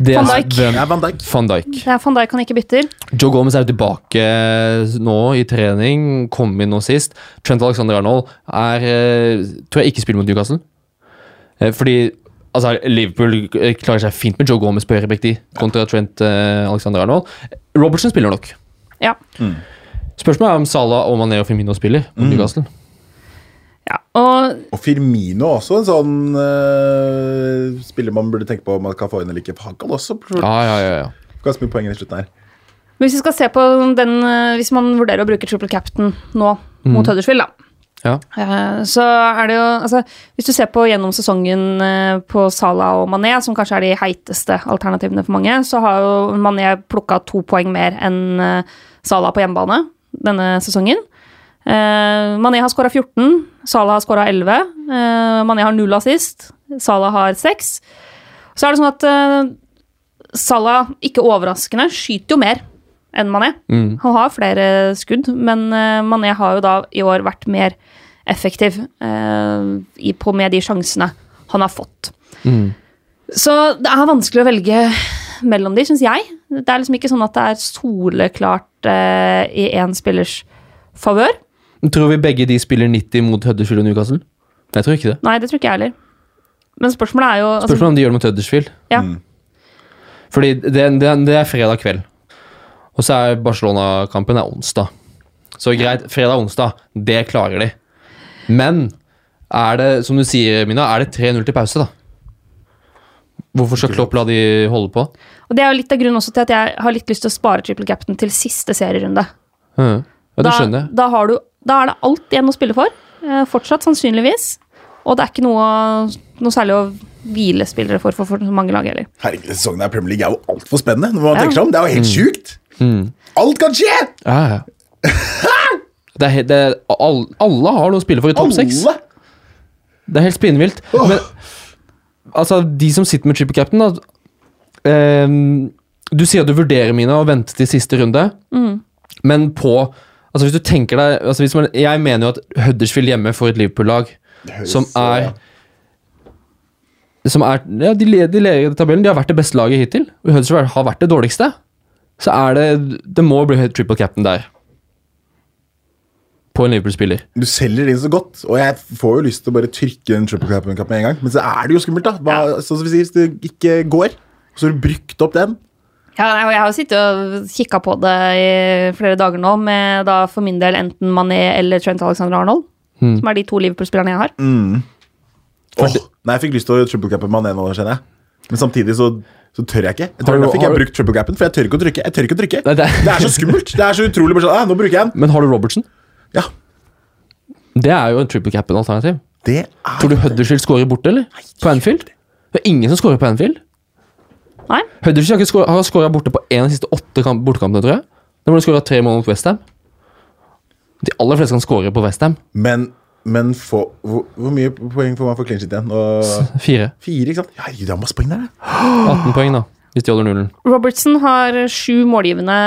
Det Van er Dijk. hvem- Ja, Van Dijk. Van Dijk. Det er Van Dijk han ikke bytter. Joe Gomez er tilbake nå i trening, kom inn nå sist. Trent Alexander Arnold er eh, Tror jeg ikke spiller mot Newcastle. Eh, Fordi altså, Liverpool eh, klarer seg fint med Joe Gomez på de, kontra Trent eh, Alexander Arnold. Robertson spiller nok. Ja. Spørsmålet er om Salah og Mané og Firmino spiller mot Newcastle. ja. Og Og Firmino også en sånn uh, spiller man burde tenke på om man kan få inn eller ikke. Han kan også Ja, ja, ja, ja. ganske mye poeng i slutten her. Men hvis vi skal se på den Hvis man vurderer å bruke triple captain nå mot Huddersfield, da. Ja. Eh, Så er det jo altså, Hvis du ser på gjennom sesongen eh, på Salah og Mané, som kanskje er de heiteste alternativene for mange, så har jo Mané plukka to poeng mer enn eh, Salah på hjemmebane denne sesongen. Mané har skåra 14, Salah har skåra 11. Eh, Mané har null assist, Salah har seks. Så er det sånn at Salah, ikke overraskende, skyter jo mer enn Mané. Mm. Han har flere skudd, men eh, Mané har jo da i år vært mer effektiv eh, i, på med de sjansene han har fått. Mm. Så det er vanskelig å velge mellom de, syns jeg. Det er liksom ikke sånn at det er soleklart eh, i én spillers favør. Tror vi begge de spiller 90 mot Huddersfield og Newcastle? Jeg tror ikke det. Nei, det tror ikke jeg heller. Men spørsmålet er jo altså, Spørsmålet om de gjør det mot Huddersfield. Ja. Mm. Fordi det, det, det er fredag kveld. Og så er Barcelona-kampen er onsdag. Så greit, fredag-onsdag, det klarer de. Men er det, som du sier, Mina, er det 3-0 til pause, da? Hvorfor skal Klopp la de holde på? Og det er jo litt av grunnen også til at jeg har litt lyst til å spare triple captain til siste serierunde. Ja, det skjønner jeg. Da, har du, da er det alt igjen å spille for. Eh, fortsatt, sannsynligvis. Og det er ikke noe, noe særlig å hvile spillere for for, for mange lag heller. Herregud, sesongen her i Premier League er jo altfor spennende. Når man Ja. tenker seg om, Det er jo helt sjukt! Alt kan skje! Ja, ja. <laughs> Det er, det er, all, alle har noe å spille for i topp seks. Det er helt spinnvilt. Men altså, de som sitter med triple captain, da eh, Du sier at du vurderer mine og venter til siste runde, men på Altså Hvis du tenker deg altså hvis man, Jeg mener jo at Huddersfield hjemme får et Liverpool-lag som er Som er Ja, de leder, de leder tabellen. De har vært det beste laget hittil. Huddersfield har vært det dårligste. Så er det Det må bli triple captain der. På en Liverpool-spiller. Du selger det inn så godt, og jeg får jo lyst til å bare trykke en triple cap med en gang. Men så er det jo skummelt, da. Hva, sånn som vi sier, Hvis det ikke går, så har du brukt opp den. Ja, jeg har jo sittet og kikka på det i flere dager nå, med da for min del enten Mané eller Trent Alexander Arnold. Som er de to Liverpool-spillerne jeg har. Åh, nei, jeg fikk lyst til å triple cappe Mané nå, kjenner jeg. Men samtidig så, så tør jeg ikke. Jeg tør, Har du- Da fikk har jeg brukt triple gapen, for jeg tør ikke å trykke. Jeg tør ikke å trykke. Nei, det- Det er så skummelt. Det er så utrolig ah, Nå bruker jeg den. Men har du Robertson? Ja, Det er jo en triple gapen-alternativ. det er Tror du Huddersfield scorer borte, eller? Nei, På Anfield? Det er ingen som scorer på Anfield. Nei? Huddersfield har, ikke scoret- har skåra borte på én av de siste åtte kamp, bortekampene, tror jeg. Da må de skåra tre mål mot Westham. De aller fleste kan score på Westham. Men, men for, hvor, hvor mye poeng får man for clean shit igjen? Og, <laughs> Fire. fire, ikke sant? Herregud, det er masse poeng der. 18 poeng, da. Hvis de holder nullen. Robertson har sju målgivende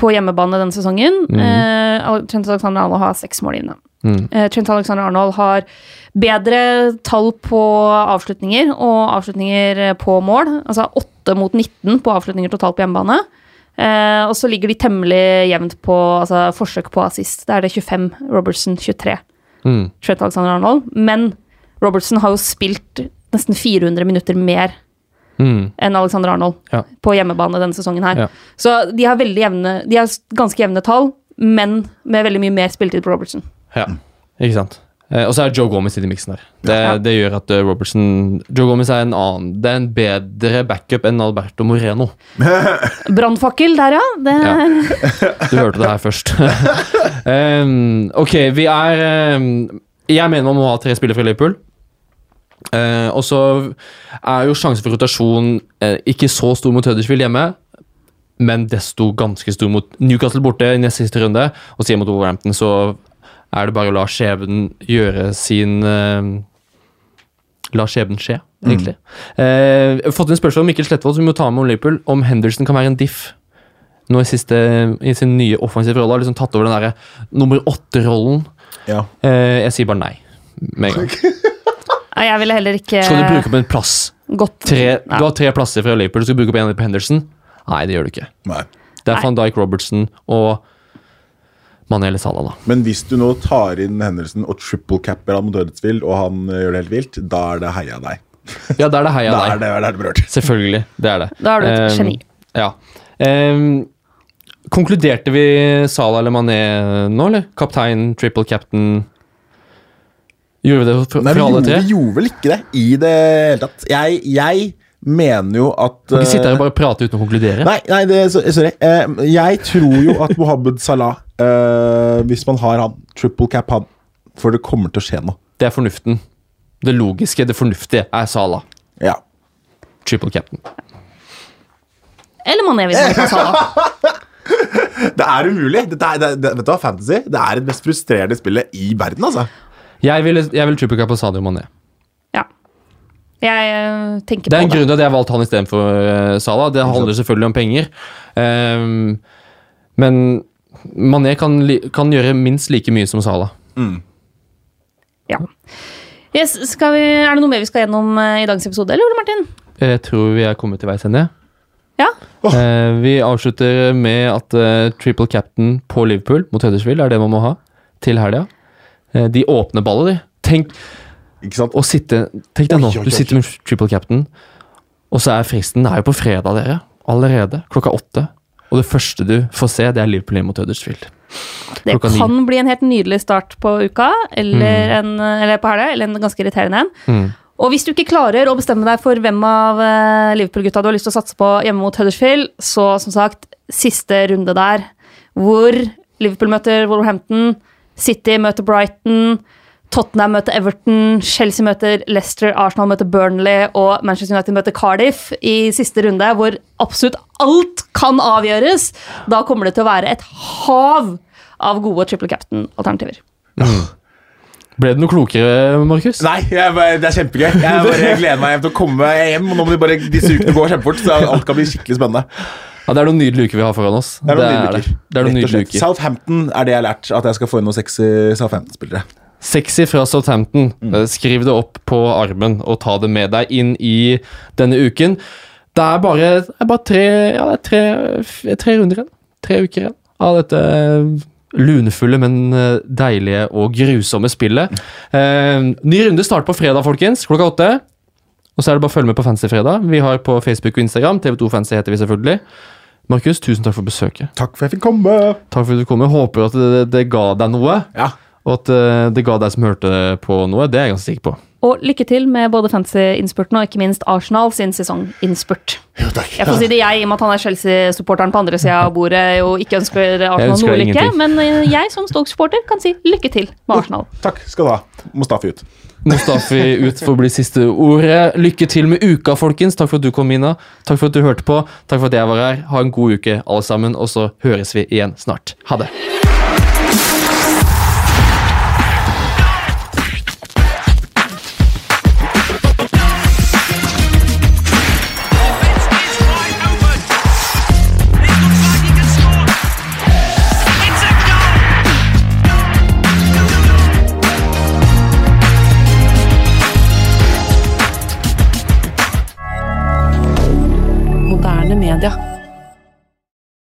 på hjemmebane denne sesongen. Eh, Trent Alexander Arnold har seks målgivende. Eh, Trent Alexander Arnold har bedre tall på avslutninger og avslutninger på mål. Altså 8 mot 19 på avslutninger totalt på hjemmebane. Eh, og så ligger de temmelig jevnt på altså, forsøk på assist. Da er det 25, Robertson 23. Mm. Trent Alexander Arnold. Men Robertson har jo spilt nesten 400 minutter mer Mm. enn Alexander Arnold Ja. på hjemmebane denne sesongen her. Ja. Så de har jevne De har ganske jevne tall, men med veldig mye mer spilletid på Robertson. ja. Ikke sant. Eh, og så er Joe Gomez i den miksen der. Det, Ja. det gjør at eh, Robertson Joe Gomez er en annen Det er en bedre backup enn Alberto Moreno. <laughs> Brannfakkel der, ja. Det, Ja. Du hørte det her først. <laughs> um, ok, vi er um, Jeg mener man må ha tre spillere fra Liverpool. Uh, og så er jo sjansen for rotasjon uh, ikke så stor mot Huddersfield hjemme, men desto ganske stor mot Newcastle borte i neste siste runde. Og så hjemme mot Wolverhampton så er det bare å la skjebnen gjøre sin eh, La skjebnen skje, egentlig. Eh, jeg har fått inn spørsmål om Mikkel Slettvold, som vi må ta med om Liverpool, om Henderson kan være en diff nå i, siste, i sin nye offensive rolle. Har liksom tatt over den derre nummer åtte-rollen. Ja. Eh, jeg sier bare nei med en gang. <laughs> Jeg ville heller ikke Skal du bruke opp en plass? Tre, Du har tre plasser fra Liverpool, du skal bruke opp en på Henderson? Nei, det gjør du ikke. Nei. Det er van Dijk Robertson og Mané eller Salah, da. Men hvis du nå tar inn hendelsen og triple capper han mot Huddersfield, og han eh, gjør det helt vilt, da er det heia deg. Ja, da er det heia <laughs> Da er deg. det, da er det berørt. Selvfølgelig. Det er det. Da er du et Ehm, geni. Ja. Um, konkluderte vi Salah eller Mané nå, eller? Kaptein, triple captain Gjorde vi det for, Nei, for vi alle gjorde, tre? vi gjorde vel ikke det i det hele tatt. Jeg, jeg mener jo at Kan ikke sitte her eh, og bare prate uten å konkludere. Nei, nei det, sorry. Eh, jeg tror jo at Mohammed Salah, eh, hvis man har hatt triple cap han, for det kommer til å skje noe. Det er fornuften. Det logiske, det fornuftige, er Sala. Ja. Triple cap'n. Eller Mané, hvis man kan Sala. <laughs> Det er umulig. Dette er, det, det, vet du hva, Fantasy det er det mest frustrerende spillet i verden, altså. Jeg vil, jeg vil triple cap på Sadio Mané. Ja. Jeg tenker på Det er en det. grunn til at jeg valgte han istedenfor uh, Salah. Det handler selvfølgelig om penger. Um, men Mané kan, kan gjøre minst like mye som Salah. Ja. Yes, skal vi, er det noe mer vi skal gjennom eh, i dagens episode, eller Ole Martin? Jeg tror vi er kommet til veis ende. Ja. Eh, vi avslutter med at eh, triple captain på Liverpool mot Huddersfield er det man må ha til helga. Eh, de åpner ballet, de. Tenk Ikke sant? å sitte Tenk deg nå, Oi, oi, du sitter med triple captain, og så er fristen Det er jo på fredag, dere. Allerede. Klokka åtte. Og det første du får se, det er Liverpool hjemme mot Huddersfield. Det kan bli en helt nydelig start på uka, eller, en, eller på helga, eller en ganske irriterende en. Mm. Og hvis du ikke klarer å bestemme deg for hvem av eh, Liverpool-gutta du har lyst til å satse på hjemme mot Huddersfield, så som sagt, siste runde der, hvor Liverpool møter Wolverhampton, City møter Brighton, Tottenham møter Everton, Chelsea møter Leicester, Arsenal møter Burnley og Manchester United møter Cardiff i siste runde, hvor absolutt alt kan avgjøres. Da kommer det til å være et hav av gode triple captain-alternativer. Ble det noe klokere, Markus? Nei, jeg, bare- det er kjempegøy. Jeg bare gleder meg hjem til å komme hjem. Og nå må de bare, disse ukene gå kjempefort, så alt kan bli skikkelig spennende. Ja, Det er noen nydelige uker vi har foran oss. Det er noen nydelige det. uker. Det er noen nydelige uker. Southampton er det jeg har lært, at jeg skal få inn noen sexy Southampton-spillere. Sexy fra Southampton. Mm. Eh, Skriv det opp på armen og ta det med deg inn i denne uken. Det er bare, det er bare tre, ja, det er tre, tre runder igjen. Tre uker igjen av dette lunefulle, men eh, deilige og grusomme spillet. Eh, ny runde starter på fredag, folkens. Klokka åtte. Og så er det bare å følge med på Fancy-fredag. Vi har på Facebook og Instagram. TV2 Fancy heter vi selvfølgelig. Markus, tusen takk for besøket. Takk for at jeg fikk komme. Takk for at du kom. Håper at det, det ga deg noe. Ja. Og at eh, det ga deg som hørte på noe, det er jeg ganske sikker på. Og lykke til med både fancy-innspurten og ikke minst Arsenal sin sesonginnspurt. Jo, takk. Jeg får si det jeg, i og med at han er Chelsea-supporteren på andre sida av bordet og ikke ønsker Arsenal ønsker noe lykke, men eh, jeg som Stoke-supporter kan si lykke til med Arsenal. Takk skal du ha. Mustafi ut. Mustafi ut for å bli siste ordet. Lykke til med uka, folkens. Takk for at du kom, Mina. Takk for at du hørte på. Takk for at jeg var her. Ha en god uke, alle sammen, og så høres vi igjen snart. Ha det. Moderne media.